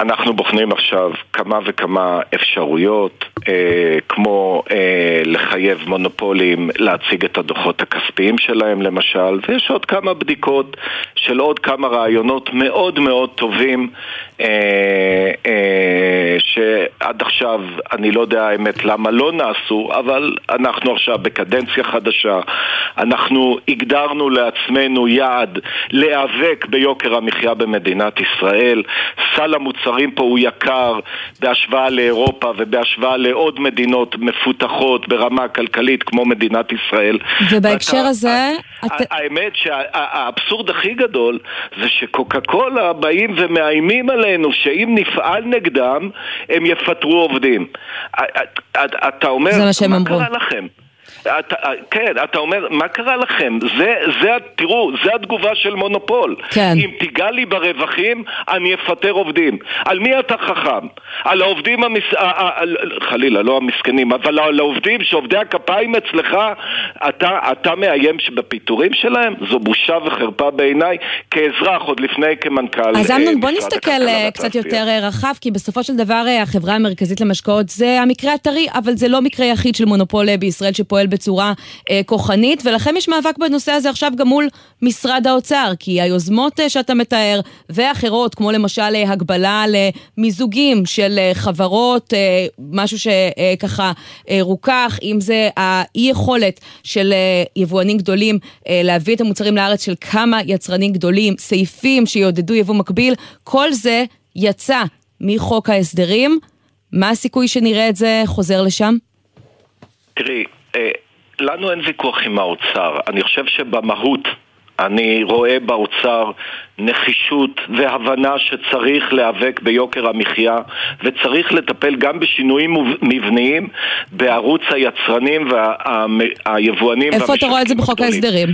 אנחנו בוחנים עכשיו כמה וכמה אפשרויות, אה, כמו אה, לחייב מונופולים להציג את הדוחות הכספיים שלהם למשל, ויש עוד כמה בדיקות של עוד כמה רעיונות מאוד מאוד טובים שעד עכשיו אני לא יודע האמת למה לא נעשו, אבל אנחנו עכשיו בקדנציה חדשה, אנחנו הגדרנו לעצמנו יעד להיאבק ביוקר המחיה במדינת ישראל, סל המוצרים פה הוא יקר בהשוואה לאירופה ובהשוואה לעוד מדינות מפותחות ברמה כלכלית כמו מדינת ישראל. ובהקשר ואתה- הזה... האמת שהאבסורד הכי גדול זה שקוקה קולה באים ומאיימים עלינו שאם נפעל נגדם הם יפטרו עובדים. אתה אומר, מה שהם מה אמרו." קרה לכם? אתה, כן, אתה אומר, מה קרה לכם? זה, זה, תראו, זה התגובה של מונופול. כן. אם תיגע לי ברווחים, אני אפטר עובדים. על מי אתה חכם? על העובדים, המס... חלילה, לא המסכנים, אבל על העובדים שעובדי הכפיים אצלך, אתה, אתה מאיים בפיטורים שלהם? זו בושה וחרפה בעיניי, כאזרח, עוד לפני כמנכ"ל אז אה, אמנון, בוא נסתכל אה, קצת. יותר אה, רחב, כי בסופו של דבר החברה המרכזית למשקאות זה המקרה הטרי, אבל זה לא מקרה יחיד של מונופול בישראל שפועל בצורה אה, כוחנית, ולכם יש מאבק בנושא הזה עכשיו גם מול משרד האוצר, כי היוזמות אה, שאתה מתאר, ואחרות, כמו למשל אה, הגבלה למיזוגים של אה, חברות, אה, משהו שככה אה, רוכך, אם זה האי-יכולת של אה, יבואנים גדולים אה, להביא את המוצרים לארץ של כמה יצרנים גדולים, סעיפים שיעודדו יבוא מקביל, כל זה יצא מחוק ההסדרים. מה הסיכוי שנראה את זה חוזר לשם? תראי, אה, לנו אין ויכוח עם האוצר. אני חושב שבמהות אני רואה באוצר נחישות והבנה שצריך להיאבק ביוקר המחיה וצריך לטפל גם בשינויים מבניים בערוץ היצרנים והיבואנים איפה אתה רואה את זה בחוק ההסדרים?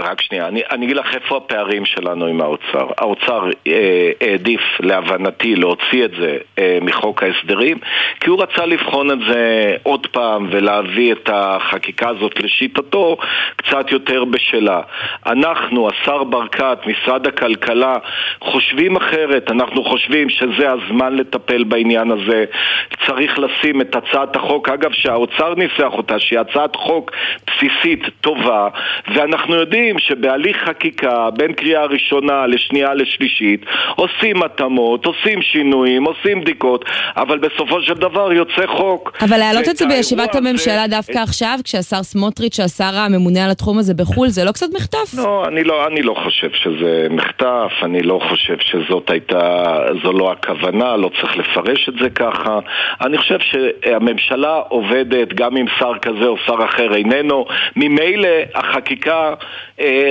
רק שנייה, אני, אני אגיד לך איפה הפערים שלנו עם האוצר. האוצר אה, העדיף, להבנתי, להוציא את זה אה, מחוק ההסדרים, כי הוא רצה לבחון את זה עוד פעם ולהביא את החקיקה הזאת לשיטתו קצת יותר בשלה. אנחנו, השר ברקת, משרד הכלכלה, חושבים אחרת. אנחנו חושבים שזה הזמן לטפל בעניין הזה. צריך לשים את הצעת החוק, אגב, שהאוצר ניסח אותה, שהיא הצעת חוק בסיסית טובה, ואנחנו יודעים שבהליך חקיקה, בין קריאה ראשונה לשנייה לשלישית, עושים התאמות, עושים שינויים, עושים בדיקות, אבל בסופו של דבר יוצא חוק. אבל להעלות את זה בישיבת הממשלה דווקא עכשיו, כשהשר סמוטריץ', השר הממונה על התחום הזה בחו"ל, זה לא קצת מחטף? לא, אני לא, אני לא חושב שזה מחטף, אני לא חושב שזאת הייתה, זו לא הכוונה, לא צריך לפרש את זה ככה. אני חושב שהממשלה עובדת גם אם שר כזה או שר אחר איננו. ממילא החקיקה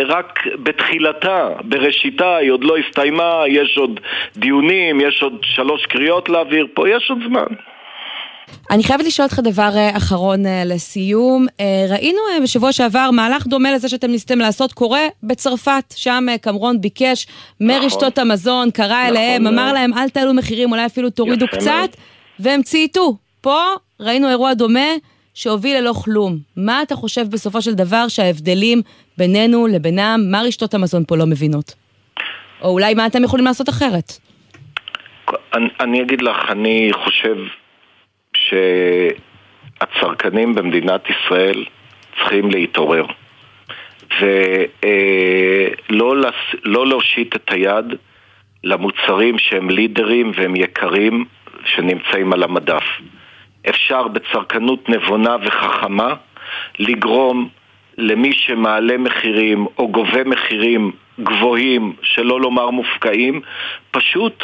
רק בתחילתה, בראשיתה, היא עוד לא הסתיימה, יש עוד דיונים, יש עוד שלוש קריאות להעביר פה, יש עוד זמן. אני חייבת לשאול אותך דבר אה, אחרון אה, לסיום. אה, ראינו אה, בשבוע שעבר מהלך דומה לזה שאתם ניסיתם לעשות קורה בצרפת, שם אה, קמרון ביקש מרשתות המזון, קרא אליהם, מאוד. אמר להם אל תעלו מחירים, אולי אפילו תורידו קצת, מאוד. והם צייתו. פה ראינו אירוע דומה שהוביל ללא כלום. מה אתה חושב בסופו של דבר שההבדלים בינינו לבינם, מה רשתות המזון פה לא מבינות? או אולי מה אתם יכולים לעשות אחרת? אני, אני אגיד לך, אני חושב שהצרכנים במדינת ישראל צריכים להתעורר ולא לא להושיט את היד למוצרים שהם לידרים והם יקרים שנמצאים על המדף. אפשר בצרכנות נבונה וחכמה לגרום למי שמעלה מחירים או גובה מחירים גבוהים, שלא לומר מופקעים, פשוט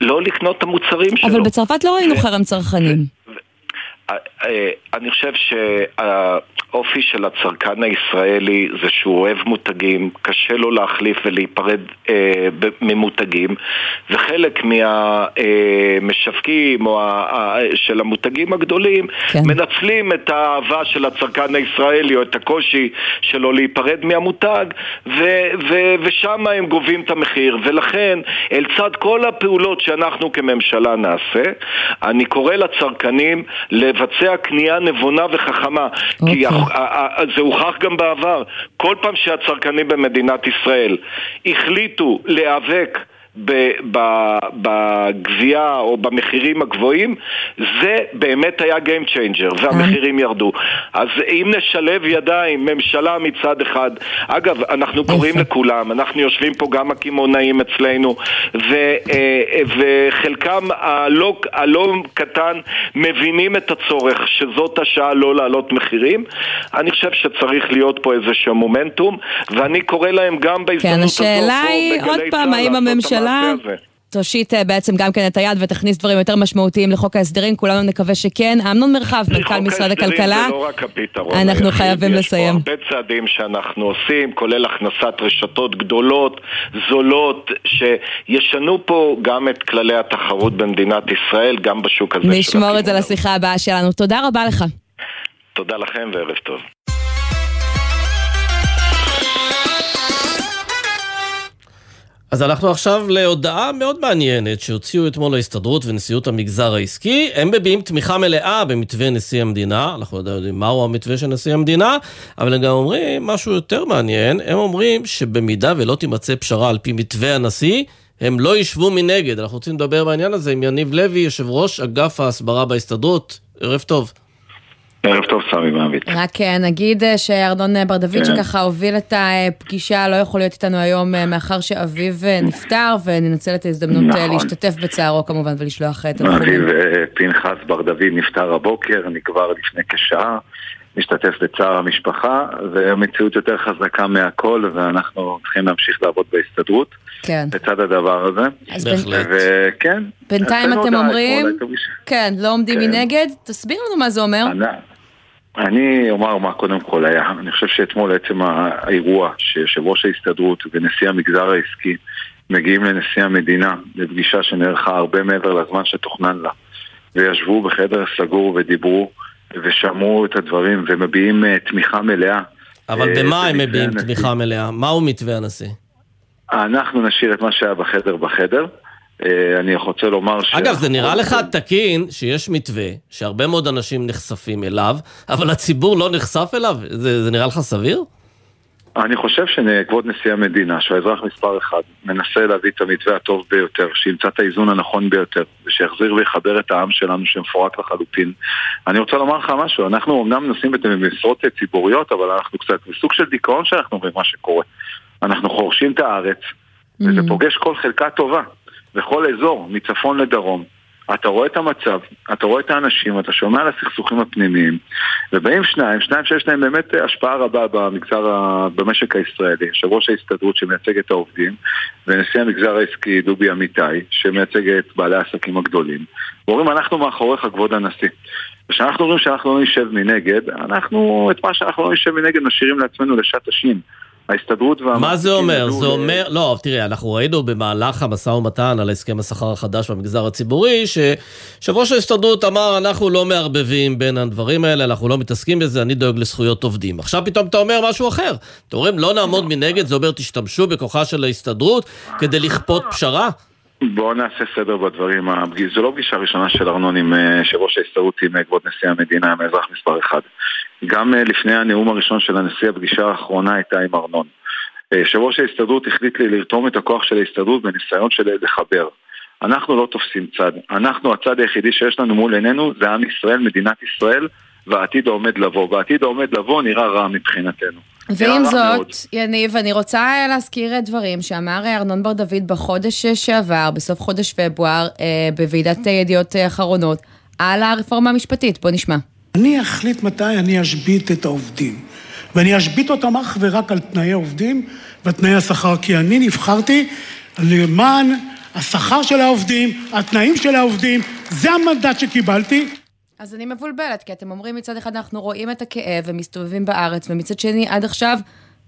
לא לקנות את המוצרים שלו. אבל בצרפת לא ראינו חרם צרכנים. אה, אני חושב שהאופי של הצרכן הישראלי זה שהוא אוהב מותגים, קשה לו להחליף ולהיפרד אה, ממותגים, וחלק מהמשווקים או ה- ה- של המותגים הגדולים כן. מנצלים את האהבה של הצרכן הישראלי או את הקושי שלו להיפרד מהמותג, ו- ו- ושם הם גובים את המחיר, ולכן לצד כל הפעולות שאנחנו כממשלה נעשה, אני קורא לצרכנים לבצע קנייה נבונה וחכמה, כי אוקיי. זה הוכח גם בעבר, כל פעם שהצרכנים במדינת ישראל החליטו להיאבק בגבייה או במחירים הגבוהים, זה באמת היה Game Changer, והמחירים ירדו. אז אם נשלב ידיים, ממשלה מצד אחד, אגב, אנחנו קוראים לכולם, אנחנו יושבים פה גם הקמעונאים אצלנו, ו, אה, וחלקם הלא, הלא קטן מבינים את הצורך שזאת השעה לא להעלות מחירים. אני חושב שצריך להיות פה איזשהו מומנטום, ואני קורא להם גם בהזדמנות כן, הזאת, השאלה פה היא, עוד פעם, צה"ל האם את הממשלה. תושיט אה, בעצם גם כן את היד ותכניס דברים יותר משמעותיים לחוק ההסדרים, כולנו נקווה שכן. אמנון מרחב, מנכ"ל משרד הכלכלה. זה לא רק הפתרון אנחנו היחיד, חייבים לסיים. יש פה הרבה צעדים שאנחנו עושים, כולל הכנסת רשתות גדולות, זולות, שישנו פה גם את כללי התחרות במדינת ישראל, גם בשוק הזה נשמור את זה. לשיחה הבאה שלנו. תודה רבה לך. תודה לכם וערב טוב. אז אנחנו עכשיו להודעה מאוד מעניינת שהוציאו אתמול ההסתדרות ונשיאות המגזר העסקי. הם מביעים תמיכה מלאה במתווה נשיא המדינה, אנחנו לא יודעים מהו המתווה של נשיא המדינה, אבל הם גם אומרים משהו יותר מעניין, הם אומרים שבמידה ולא תימצא פשרה על פי מתווה הנשיא, הם לא ישבו מנגד. אנחנו רוצים לדבר בעניין הזה עם יניב לוי, יושב ראש אגף ההסברה בהסתדרות. ערב טוב. ערב טוב, סמי מעביד. רק אה, נגיד אה, שארנון אה, בר דוד כן. שככה הוביל את הפגישה לא יכול להיות איתנו היום אה, מאחר שאביו נפטר וננצל את ההזדמנות נכון. להשתתף בצערו כמובן ולשלוח את אביו פנחס בר דוד נפטר הבוקר, נקבר לפני כשעה, משתתף בצער המשפחה, והמציאות יותר חזקה מהכל, ואנחנו צריכים להמשיך לעבוד בהסתדרות כן. לצד הדבר הזה. אז בהחלט. וכן. בינתיים אתם אומרים. כן, לא עומדים כן. מנגד, תסביר לנו מה זה אומר. אני אומר מה קודם כל היה. אני חושב שאתמול עצם האירוע שיושב ראש ההסתדרות ונשיא המגזר העסקי מגיעים לנשיא המדינה לפגישה שנערכה הרבה מעבר לזמן שתוכנן לה וישבו בחדר סגור ודיברו ושמעו את הדברים ומביעים אה, תמיכה מלאה. אבל אה, במה הם מביעים הנשיא. תמיכה מלאה? מהו מתווה הנשיא? אנחנו נשאיר את מה שהיה בחדר בחדר. אה, אני רוצה לומר ש... אגב, זה נראה לך תקין שיש מתווה שהרבה מאוד אנשים נחשפים אליו, אבל הציבור לא נחשף אליו? זה, זה נראה לך סביר? אני חושב שכבוד נשיא המדינה, שהוא האזרח מספר אחד, מנסה להביא את המתווה הטוב ביותר, שימצא את האיזון הנכון ביותר, ושיחזיר ויחבר את העם שלנו שמפורק לחלוטין. אני רוצה לומר לך משהו, אנחנו אמנם נושאים את המשרות ציבוריות, אבל אנחנו קצת בסוג של דיכאון שאנחנו אומרים מה שקורה. אנחנו חורשים את הארץ, וזה פוגש כל חלקה טובה, בכל אזור, מצפון לדרום. אתה רואה את המצב, אתה רואה את האנשים, אתה שומע על הסכסוכים הפנימיים, ובאים שניים, שניים שיש להם באמת השפעה רבה במגזר, במשק הישראלי, יושב ראש ההסתדרות שמייצג את העובדים, ונשיא המגזר העסקי דובי אמיתי, שמייצג את בעלי העסקים הגדולים, ואומרים אנחנו מאחוריך כבוד הנשיא. וכשאנחנו אומרים שאנחנו לא נשב מנגד, אנחנו את מה שאנחנו לא נשב מנגד משאירים לעצמנו לשעת השין. ההסתדרות והמעסיקים... מה זה אומר? זה ל- אומר, לא, תראה, אנחנו ראינו במהלך המשא ומתן על הסכם השכר החדש במגזר הציבורי, שיושב ראש ההסתדרות אמר, אנחנו לא מערבבים בין הדברים האלה, אנחנו לא מתעסקים בזה, אני דואג לזכויות עובדים. עכשיו פתאום אתה אומר משהו אחר. אתה אומרים, לא נעמוד מנגד, זה אומר, תשתמשו בכוחה של ההסתדרות כדי לכפות פשרה? בואו נעשה סדר בדברים. זו לא פגישה ראשונה של ארנון עם אה, יושב ראש ההסתדרות עם אה, כבוד נשיא המדינה, עם האזרח מספר אחד. גם אה, לפני הנאום הראשון של הנשיא, הפגישה האחרונה הייתה עם ארנון. אה, יושב ראש ההסתדרות החליט לי לרתום את הכוח של ההסתדרות בניסיון של לחבר. אנחנו לא תופסים צד. אנחנו, הצד היחידי שיש לנו מול עינינו זה עם ישראל, מדינת ישראל, והעתיד העומד לבוא. והעתיד העומד לבוא נראה רע מבחינתנו. ועם רע מאוד. זאת, יניב, אני רוצה להזכיר אה, דברים שאמר אה, ארנון בר דוד בחודש שעבר, בסוף חודש פברואר, בוועידת ידיעות אחרונות, על הרפורמה המשפטית. בוא נשמע. אני אחליט מתי אני אשבית את העובדים. ואני אשבית אותם אך ורק על תנאי העובדים ותנאי השכר, כי אני נבחרתי למען השכר של העובדים, התנאים של העובדים, זה המנדט שקיבלתי. אז אני מבולבלת, כי אתם אומרים מצד אחד אנחנו רואים את הכאב ומסתובבים בארץ, ומצד שני, עד עכשיו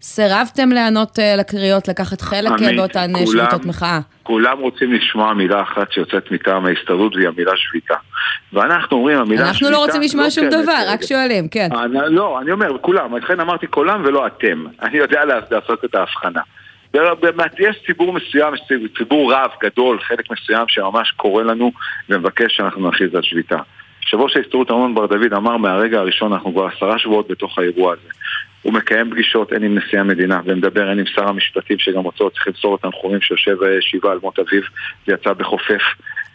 סירבתם להיענות אה, לקריאות, לקחת חלק אה, עמית, באותן אה, כולם- שביתות מחאה. כולם רוצים לשמוע מילה אחת שיוצאת מטעם ההסתדרות והיא המילה שביתה. ואנחנו אומרים המילה שביתה... אנחנו לא רוצים לשמוע שום קיימת דבר. רק שואלים, כן. אני, לא, אני אומר, כולם, לכן אמרתי כולם ולא אתם. אני יודע לעש- לעשות את ההבחנה. יש ציבור מסוים, ציבור רב, גדול, חלק מסוים שממש קורא לנו ומבקש שאנחנו נכריז על שביתה. יושב ראש ההסתדרות ארנון בר דוד אמר מהרגע הראשון, אנחנו כבר עשרה שבועות בתוך האירוע הזה. הוא מקיים פגישות הן עם נשיא המדינה ומדבר הן עם שר המשפטים שגם אותו צריך למסור את תנחומים שיושב שבעה על מות אביו ויצא בחופף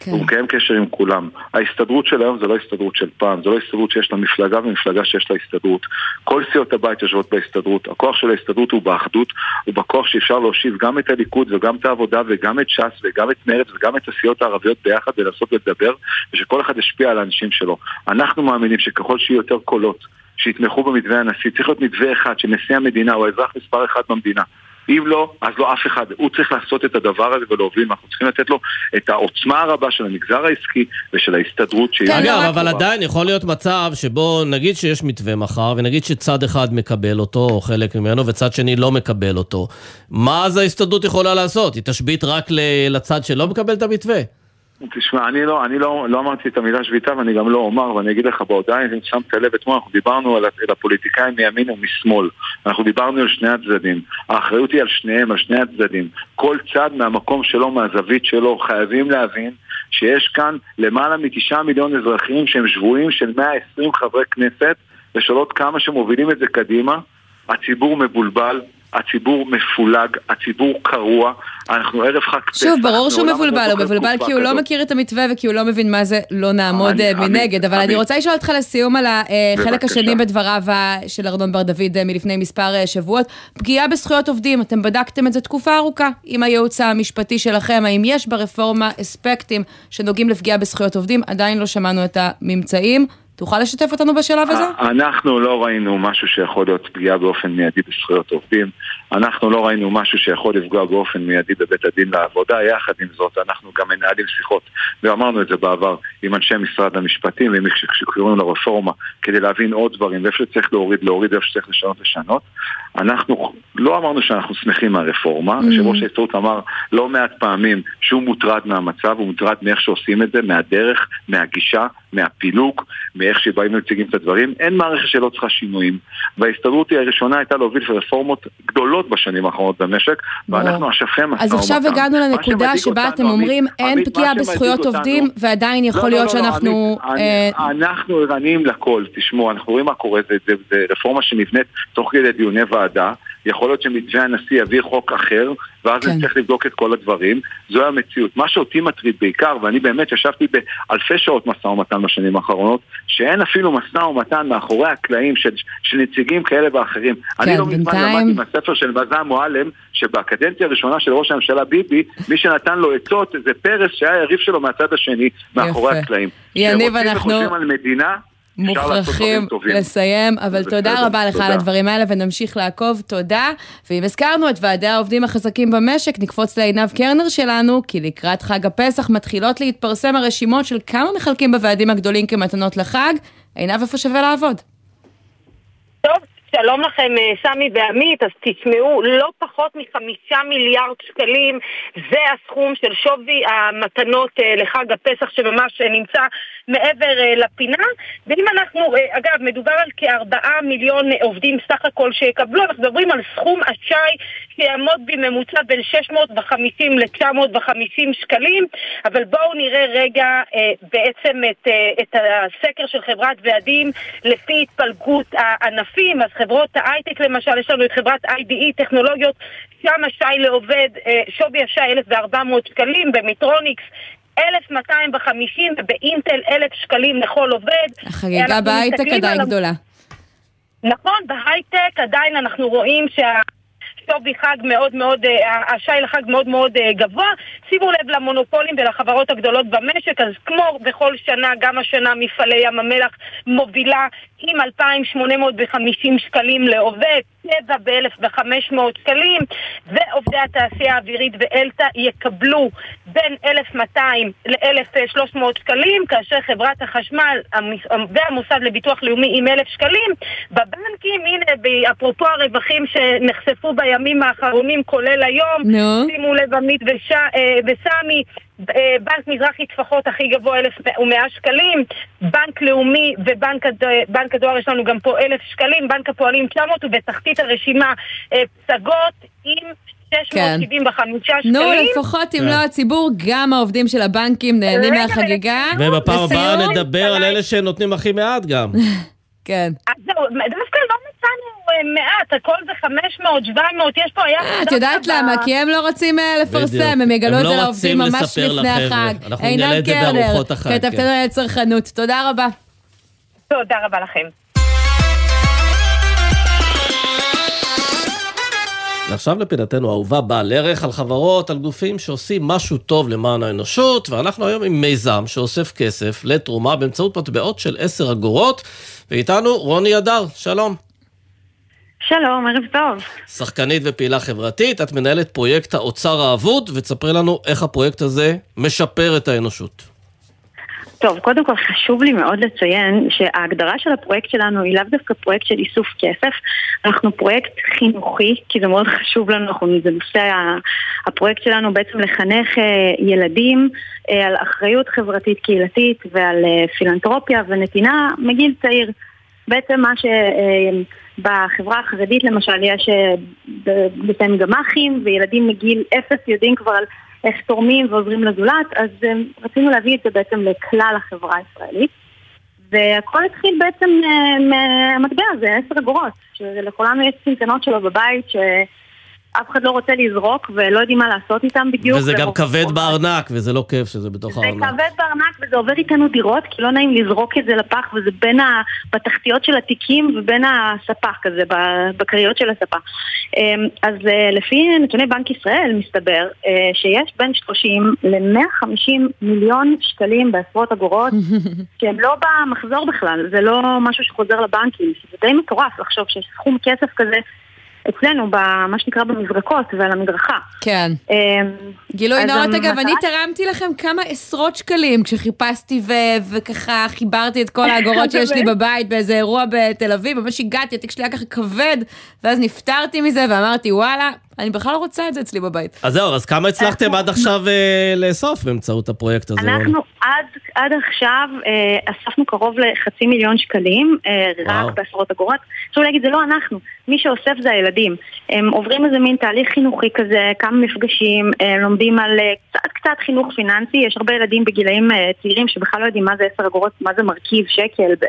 כן. הוא מקיים קשר עם כולם. ההסתדרות של היום זה לא הסתדרות של פעם, זה לא הסתדרות שיש לה מפלגה ומפלגה שיש לה הסתדרות. כל סיעות הבית יושבות בהסתדרות. הכוח של ההסתדרות הוא באחדות, הוא בכוח שאפשר להושיב גם את הליכוד וגם את העבודה וגם את ש"ס וגם את מרצ וגם את הסיעות הערביות ביחד ולנסות לדבר ושכל אחד ישפיע על האנשים שלו. אנחנו מאמינים שככל שיהיו יותר קולות שיתמכו במתווה הנשיא, צריך להיות מתווה אחד של נשיא המדינה או האזרח מספר אחד במדינה. אם לא, אז לא אף אחד. הוא צריך לעשות את הדבר הזה ולהוביל, ואנחנו צריכים לתת לו את העוצמה הרבה של המגזר העסקי ושל ההסתדרות. כן, אגב, אבל עדיין יכול להיות מצב שבו נגיד שיש מתווה מחר, ונגיד שצד אחד מקבל אותו, או חלק ממנו, וצד שני לא מקבל אותו. מה אז ההסתדרות יכולה לעשות? היא תשבית רק לצד שלא מקבל את המתווה? תשמע, אני לא, אני לא, לא אמרתי את המילה שביתה ואני גם לא אומר, ואני אגיד לך בהודעה, אם שמת לב אתמול, אנחנו דיברנו על, על הפוליטיקאים מימין ומשמאל. אנחנו דיברנו על שני הצדדים. האחריות היא על שניהם, על שני הצדדים. כל צד מהמקום שלו, מהזווית שלו, חייבים להבין שיש כאן למעלה מתשעה מיליון אזרחים שהם שבויים של 120 חברי כנסת, ושאלות כמה שמובילים את זה קדימה. הציבור מבולבל, הציבור מפולג, הציבור קרוע, אנחנו ערב חג פסח. שוב, ברור שהוא מבולבל, הוא מבולבל כי הוא לא מכיר את המתווה וכי הוא לא מבין מה זה לא נעמוד אה, מנגד, אבל אני רוצה לשאול אותך לסיום על החלק השני בדבריו של ארנון בר דוד אה, מלפני מספר אה, שבועות, פגיעה בזכויות עובדים, אתם בדקתם את זה תקופה ארוכה עם הייעוץ המשפטי שלכם, האם יש ברפורמה אספקטים שנוגעים לפגיעה בזכויות עובדים, עדיין לא שמענו את הממצאים. תוכל לשתף אותנו בשלב הזה? אנחנו לא ראינו משהו שיכול להיות פגיעה באופן מיידי בזכויות עובדים. אנחנו לא ראינו משהו שיכול לפגוע באופן מיידי בבית הדין לעבודה. יחד עם זאת, אנחנו גם מנהלים שיחות, ואמרנו את זה בעבר, עם אנשי משרד המשפטים ועם מי שקוראים לרפורמה, כדי להבין עוד דברים, ואיפה שצריך להוריד, להוריד, ואיפה שצריך לשנות, לשנות. אנחנו לא אמרנו שאנחנו שמחים מהרפורמה. Mm-hmm. יושב ראש ההסתדרות אמר לא מעט פעמים שהוא מוטרד מהמצב, הוא מוטרד מאיך שעושים את זה, מהדרך, מהגישה, מהפילוג, מאיך שבאים ומציגים את הדברים. אין מערכת שלא צריכה שינויים. וההסתדרות היא הראשונה הייתה להוביל רפורמות גדולות בשנים האחרונות במשק, ואנחנו אשפי משא אז עכשיו הגענו לנקודה שבה אתם אומרים אין פגיעה בזכויות עובדים, ועדיין יכול לא, להיות לא, לא, שאנחנו... אה, אנחנו ערניים לכל, תשמעו, אנחנו רואים מה קורה, זה רפורמה שנבנית תוך כדי דיוני ועדה. יכול להיות שמתווה הנשיא יביא חוק אחר, ואז כן. נצטרך לבדוק את כל הדברים. זו המציאות. מה שאותי מטריד בעיקר, ואני באמת ישבתי באלפי שעות משא ומתן בשנים האחרונות, שאין אפילו משא ומתן מאחורי הקלעים של, של נציגים כאלה ואחרים. כן, אני לא מזמן למדתי מהספר של מזל מועלם, שבקדנציה הראשונה של ראש הממשלה ביבי, מי שנתן לו עצות זה פרס שהיה יריב שלו מהצד השני, מאחורי הקלעים. יניב, אנחנו... כשרוצים וחושבים על מדינה... מוכרחים לסיים, אבל תודה רבה לך על הדברים האלה ונמשיך לעקוב, תודה. ואם הזכרנו את ועדי העובדים החזקים במשק, נקפוץ לעינב קרנר שלנו, כי לקראת חג הפסח מתחילות להתפרסם הרשימות של כמה מחלקים בוועדים הגדולים כמתנות לחג. עינב, איפה שווה לעבוד? טוב, שלום לכם, אה, סמי ועמית, אז תשמעו, לא פחות מחמישה מיליארד שקלים זה הסכום של שווי המתנות אה, לחג הפסח שממש אה, נמצא מעבר לפינה. ואם אנחנו, אגב, מדובר על כארבעה מיליון עובדים סך הכל שיקבלו, אנחנו מדברים על סכום אשראי שיעמוד בממוצע בין 650 ל-950 שקלים, אבל בואו נראה רגע בעצם את, את הסקר של חברת ועדים לפי התפלגות הענפים, אז חברות ההייטק למשל, יש לנו את חברת IDE טכנולוגיות, שם השי לעובד, אה, שווי השי 1,400 שקלים, במיטרוניקס 1,250 ובאינטל 1,000 שקלים לכל עובד. החגיגה בהייטק עדיין גדולה. נכון, בהייטק עדיין אנחנו רואים שה... שווי חג מאוד מאוד, אה, השי לחג מאוד מאוד אה, גבוה. שימו לב למונופולים ולחברות הגדולות במשק, אז כמו בכל שנה, גם השנה מפעלי ים המלח מובילה עם 2,850 שקלים לעובד, טבע ב-1,500 שקלים, ועובדי התעשייה האווירית ואלתא יקבלו בין 1,200 ל-1,300 שקלים, כאשר חברת החשמל והמוסד לביטוח לאומי עם 1,000 שקלים. בבנקים, הנה, אפרופו הרווחים שנחשפו בימים האחרונים, כולל היום, no. שימו לב עמית אה, וסמי, בנק מזרחי טפחות הכי גבוה 1,100 שקלים, בנק לאומי ובנק הדואר יש לנו גם פה 1,000 שקלים, בנק הפועלים 900 ובתחתית הרשימה אה, פסגות עם 675 כן. שקלים. נו, לפחות אם לא הציבור, גם העובדים של הבנקים נהנים מהחגיגה. ובפעם הבאה נדבר על אלה שנותנים הכי מעט גם. כן. אז זהו, דווקא לא מצאנו אה, מעט, הכל זה 500, 700, יש פה היה... אה, את יודעת למה? כי הם לא רוצים אה, לפרסם, הם יגלו את זה לעובדים ממש לפני החג. אנחנו נגלה את זה בארוחות החג. כתבתנו על צרכנות. תודה רבה. תודה רבה לכם. ועכשיו לפינתנו האהובה בעל ערך על חברות, על גופים שעושים משהו טוב למען האנושות, ואנחנו היום עם מיזם שאוסף כסף לתרומה באמצעות מטבעות של 10 אגורות, ואיתנו רוני אדר, שלום. שלום, ערב טוב. שחקנית ופעילה חברתית, את מנהלת פרויקט האוצר האבוד, ותספרי לנו איך הפרויקט הזה משפר את האנושות. טוב, קודם כל חשוב לי מאוד לציין שההגדרה של הפרויקט שלנו היא לאו דווקא פרויקט של איסוף כסף, אנחנו פרויקט חינוכי, כי זה מאוד חשוב לנו, אנחנו, זה נושא, הפרויקט שלנו בעצם לחנך אה, ילדים אה, על אחריות חברתית קהילתית ועל אה, פילנטרופיה ונתינה מגיל צעיר. בעצם מה שבחברה החרדית למשל יש לפעמים גמ"חים וילדים מגיל אפס יודעים כבר על איך תורמים ועוזרים לזולת, אז um, רצינו להביא את זה בעצם לכלל החברה הישראלית. והכל התחיל בעצם uh, מהמטבע הזה, עשר אגורות, שלכולנו יש צנצנות שלו בבית, ש... אף אחד לא רוצה לזרוק ולא יודעים מה לעשות איתם בדיוק. וזה גם כבד בארנק, וזה לא כיף שזה בתוך הארנק. זה כבד בארנק וזה עובר איתנו דירות, כי לא נעים לזרוק את זה לפח, וזה בין ה... בתחתיות של התיקים ובין הספח כזה, בכריות של הספח. אמ, אז אה, לפי נתוני בנק ישראל מסתבר אה, שיש בין 30 ל-150 מיליון שקלים בעשרות אגורות, שהם לא במחזור בכלל, זה לא משהו שחוזר לבנקים, זה די מטורף לחשוב שיש סכום כסף כזה. אצלנו, במה שנקרא במזרקות ועל המדרכה. כן. אמ, גילוי נאות, אגב, אני תרמתי לכם כמה עשרות שקלים כשחיפשתי וככה חיברתי את כל האגורות שיש לי בבית באיזה אירוע בתל אביב, ממש הגעתי, התיק שלי היה ככה כבד, ואז נפטרתי מזה ואמרתי, וואלה, אני בכלל לא רוצה את זה אצלי בבית. אז זהו, אז כמה הצלחתם עד עכשיו אה, לאסוף באמצעות הפרויקט הזה? אנחנו עד, עד עכשיו אה, אספנו קרוב לחצי מיליון שקלים, אה, רק בעשרות אגורות. חשוב להגיד, זה לא אנחנו, מי שאוסף זה הילדים. הם עוברים איזה מין תהליך חינוכי כזה, כמה מפגשים, לומדים על קצת קצת חינוך פיננסי, יש הרבה ילדים בגילאים צעירים שבכלל לא יודעים מה זה עשר אגורות, מה זה מרכיב, שקל.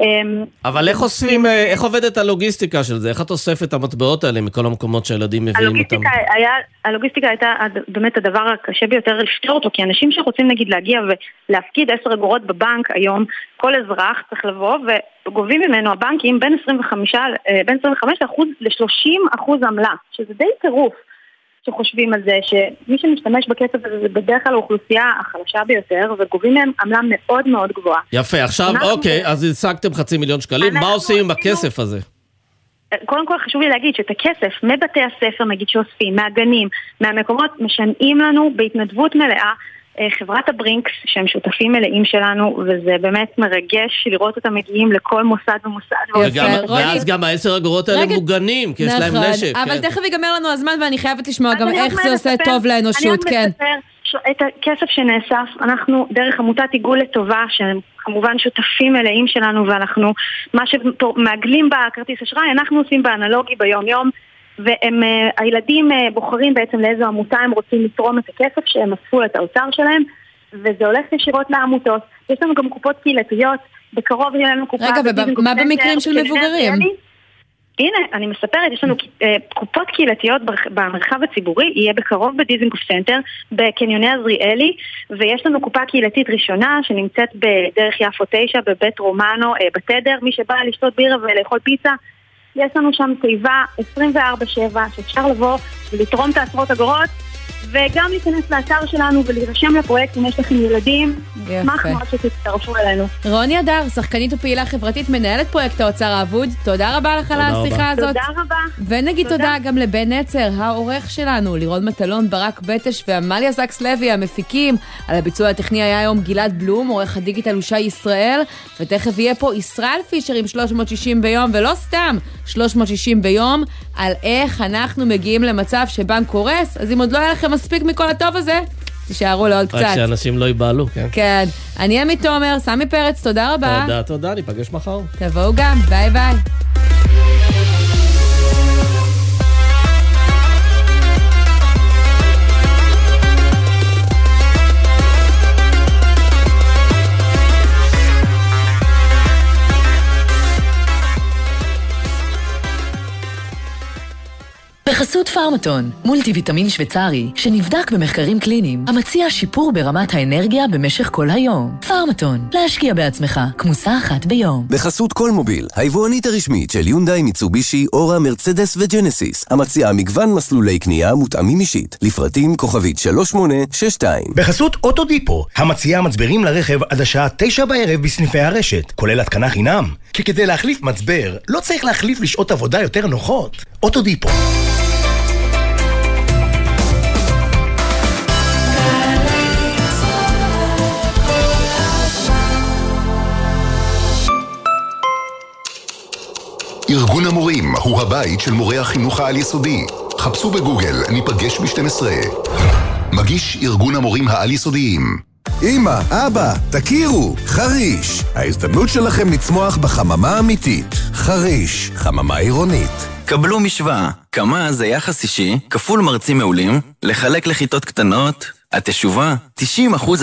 אמ, אבל איך אוספים, אה, איך עובדת הלוגיסטיקה של זה? איך את אוספת את המטבעות האלה מכל המקומות שהילדים מביאים אותם? היה, הלוגיסטיקה הייתה באמת הדבר הקשה ביותר לפתור אותו, כי אנשים שרוצים נגיד להגיע ולהפקיד 10 אגורות בבנק היום, כל אזרח צריך לבוא וגובים ממנו הבנקים בין 25, אה, בין 25 ל-30 אחוז עמלה, שזה די טירוף. שחושבים על זה שמי שמשתמש בכסף הזה זה בדרך כלל האוכלוסייה החלשה ביותר וגובים מהם עמלה מאוד מאוד גבוהה. יפה, עכשיו אוקיי, אז השגתם חצי מיליון שקלים, מה עושים עם הכסף הזה? קודם כל חשוב לי להגיד שאת הכסף מבתי הספר נגיד שאוספים, מהגנים, מהמקומות, משנעים לנו בהתנדבות מלאה אה, חברת הברינקס, שהם שותפים מלאים שלנו, וזה באמת מרגש לראות אותם מגיעים לכל מוסד ומוסד. ואז גם העשר אגורות האלה מוגנים, כי יש להם נכון, נשק. אבל כן. תכף ייגמר לנו הזמן ואני חייבת לשמוע גם איך זה עושה טוב לאנושות, כן. את הכסף שנאסף, אנחנו דרך עמותת עיגול לטובה, שהם כמובן שותפים מלאים שלנו, ואנחנו, מה שמעגלים בכרטיס אשראי, אנחנו עושים באנלוגי ביום-יום. והילדים אה, בוחרים בעצם לאיזו עמותה הם רוצים לתרום את הכסף שהם אספו את האוצר שלהם, וזה הולך ישירות לעמותות. יש לנו גם קופות קהילתיות, בקרוב יהיה לנו קופה... רגע, ומה במקרים של מבוגרים? הנה, אני מספרת, יש לנו אה, קופות קהילתיות במרחב הציבורי, יהיה בקרוב בדיזנגוף סנטר, בקניוני עזריאלי, ויש לנו קופה קהילתית ראשונה שנמצאת בדרך יפו 9, בבית רומנו, אה, בתדר, מי שבא לשתות בירה ולאכול פיצה, יש לנו שם תיבה 24/7 שאפשר לבוא ולתרום את העשרות אגורות וגם להיכנס לאתר שלנו ולהירשם לפרויקט אם יש לכם ילדים. נשמח מאוד שתצטרפו אלינו. רוני אדר, שחקנית ופעילה חברתית, מנהלת פרויקט האוצר האבוד, תודה רבה לך על השיחה הזאת. תודה רבה. ונגיד תודה. תודה גם לבן נצר, העורך שלנו, לירון מטלון, ברק בטש ועמליה זקס לוי, המפיקים. על הביצוע הטכני היה היום גלעד בלום, עורך הדיגיטל הוא שי ישראל, ותכף יהיה פה ישראל פישר עם 360 ביום, ולא סתם 360 ביום, על איך אנחנו מגיעים למצב שבנק קורס, אז אם עוד לא היה לכם מספיק מכל הטוב הזה, תישארו לעוד קצת. רק שאנשים לא ייבהלו, כן? כן. אני עמית תומר, סמי פרץ, תודה רבה. תודה, תודה, ניפגש מחר. תבואו גם, ביי ביי. בחסות פארמטון, מולטי ויטמין שוויצרי, שנבדק במחקרים קליניים, המציע שיפור ברמת האנרגיה במשך כל היום. פארמטון, להשקיע בעצמך, כמוסה אחת ביום. בחסות כל מוביל, היבואנית הרשמית של יונדאי, מיצובישי, אורה, מרצדס וג'נסיס, המציעה מגוון מסלולי קנייה מותאמים אישית, לפרטים כוכבית 3862. בחסות אוטודיפו, המציעה מצברים לרכב עד השעה תשע בערב בסניפי הרשת, כולל התקנה חינם. כי כדי להחליף מצבר, לא צריך להחליף לשעות עבודה יותר נוחות. אוטודיפו. ארגון המורים הוא הבית של מורי החינוך העל-יסודי. חפשו בגוגל, ניפגש ב-12. מגיש ארגון המורים העל-יסודיים. אמא, אבא, תכירו, חריש. ההזדמנות שלכם לצמוח בחממה אמיתית. חריש, חממה עירונית. קבלו משוואה, כמה זה יחס אישי, כפול מרצים מעולים, לחלק לכיתות קטנות, התשובה, 90%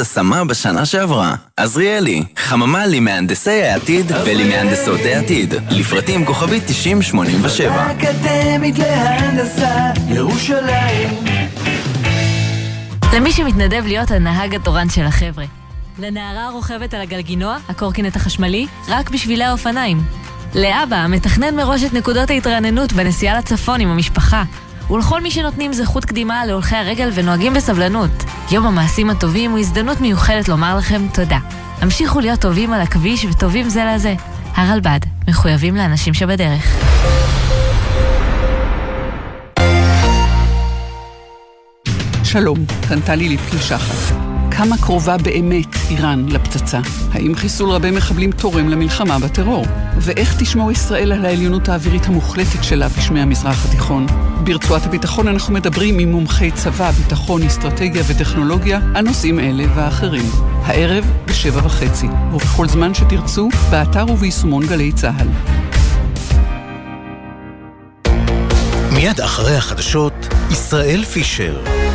השמה בשנה שעברה. עזריאלי, חממה למהנדסי העתיד ולמהנדסות העתיד. לפרטים כוכבית 9087. האקדמית להנדסה, ירושלים. למי שמתנדב להיות הנהג התורן של החבר'ה. לנערה הרוכבת על הגלגינוע, הקורקינט החשמלי, רק בשבילי האופניים. לאבא, המתכנן מראש את נקודות ההתרעננות בנסיעה לצפון עם המשפחה. ולכל מי שנותנים זכות קדימה להולכי הרגל ונוהגים בסבלנות. יום המעשים הטובים הוא הזדמנות מיוחדת לומר לכם תודה. המשיכו להיות טובים על הכביש וטובים זה לזה. הרלב"ד, מחויבים לאנשים שבדרך. שלום, כאן טלי ליפקין שחר. כמה קרובה באמת איראן לפצצה? האם חיסול רבי מחבלים תורם למלחמה בטרור? ואיך תשמור ישראל על העליונות האווירית המוחלטת שלה בשמי המזרח התיכון? ברצועת הביטחון אנחנו מדברים עם מומחי צבא, ביטחון, אסטרטגיה וטכנולוגיה על נושאים אלה ואחרים. הערב בשבע וחצי, ובכל זמן שתרצו, באתר וביישומון גלי צה"ל. מיד אחרי החדשות, ישראל פישר.